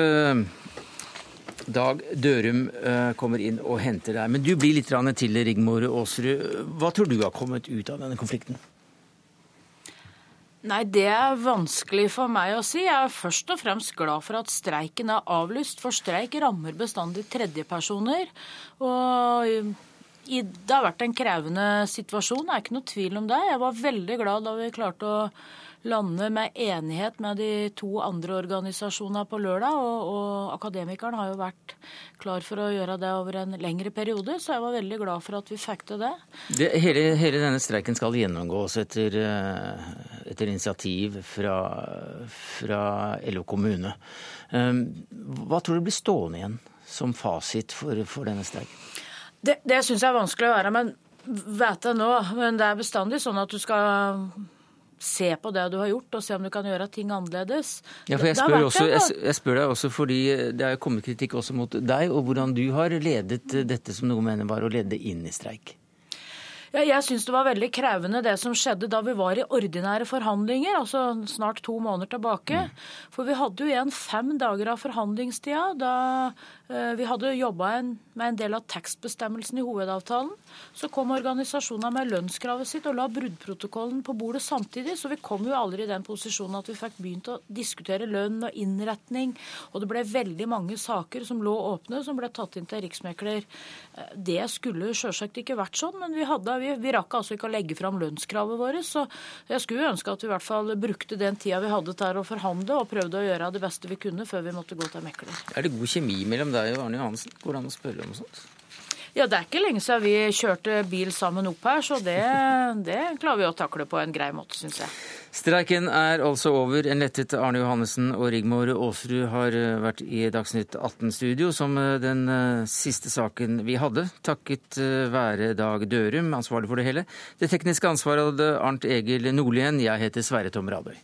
Dag Dørum eh, kommer inn og henter deg. Men du blir litt til, Rigmor Aasrud. Hva tror du har kommet ut av denne konflikten? Nei, Det er vanskelig for meg å si. Jeg er først og fremst glad for at streiken er avlyst. For streik rammer bestandig tredjepersoner. Og det har vært en krevende situasjon, det er ikke noe tvil om det. Jeg var veldig glad da vi klarte å lande med enighet med de to andre organisasjonene på lørdag. Og, og Akademikeren har jo vært klar for å gjøre det over en lengre periode, så jeg var veldig glad for at vi fikk til det. det hele, hele, denne streiken skal gjennomgås etter, eh, etter initiativ fra, fra LO kommune. Ehm, hva tror du blir stående igjen som fasit for, for denne streiken? Det, det syns jeg er vanskelig å være, men vet jeg nå. Men det er bestandig sånn at du skal se på det du har gjort, og se om du kan gjøre ting annerledes. Ja, for jeg spør, også, jeg, jeg spør, deg også fordi det er kommet kritikk også mot deg, og hvordan du har ledet dette som noen mener var å lede inn i streik. Ja, jeg syns det var veldig krevende det som skjedde da vi var i ordinære forhandlinger, altså snart to måneder tilbake. Mm. For vi hadde jo igjen fem dager av forhandlingstida da Eh, vi hadde jobba med en del av tekstbestemmelsen i hovedavtalen. Så kom organisasjonene med lønnskravet sitt og la bruddprotokollen på bordet samtidig. Så vi kom jo aldri i den posisjonen at vi fikk begynt å diskutere lønn og innretning. Og det ble veldig mange saker som lå åpne, som ble tatt inn til riksmekler. Eh, det skulle sjølsagt ikke vært sånn, men vi, hadde, vi, vi rakk altså ikke å legge fram lønnskravet vårt. Så jeg skulle ønske at vi i hvert fall brukte den tida vi hadde til å forhandle, og prøvde å gjøre det beste vi kunne før vi måtte gå til mekler. Er det god kjemi mellom deg og Arne Johansen? Går det an å spørre om sånt? Ja, Det er ikke lenge siden vi kjørte bil sammen opp her, så det, *laughs* det klarer vi å takle på en grei måte, syns jeg. Streiken er altså over. En lettet Arne Johannessen og Rigmor Aasrud har eh, vært i Dagsnytt 18-studio som eh, den eh, siste saken vi hadde, takket være Dag Dørum, ansvarlig for det hele. Det tekniske ansvaret hadde Arnt Egil Nordlien. Jeg heter Sverre Tom Radøy.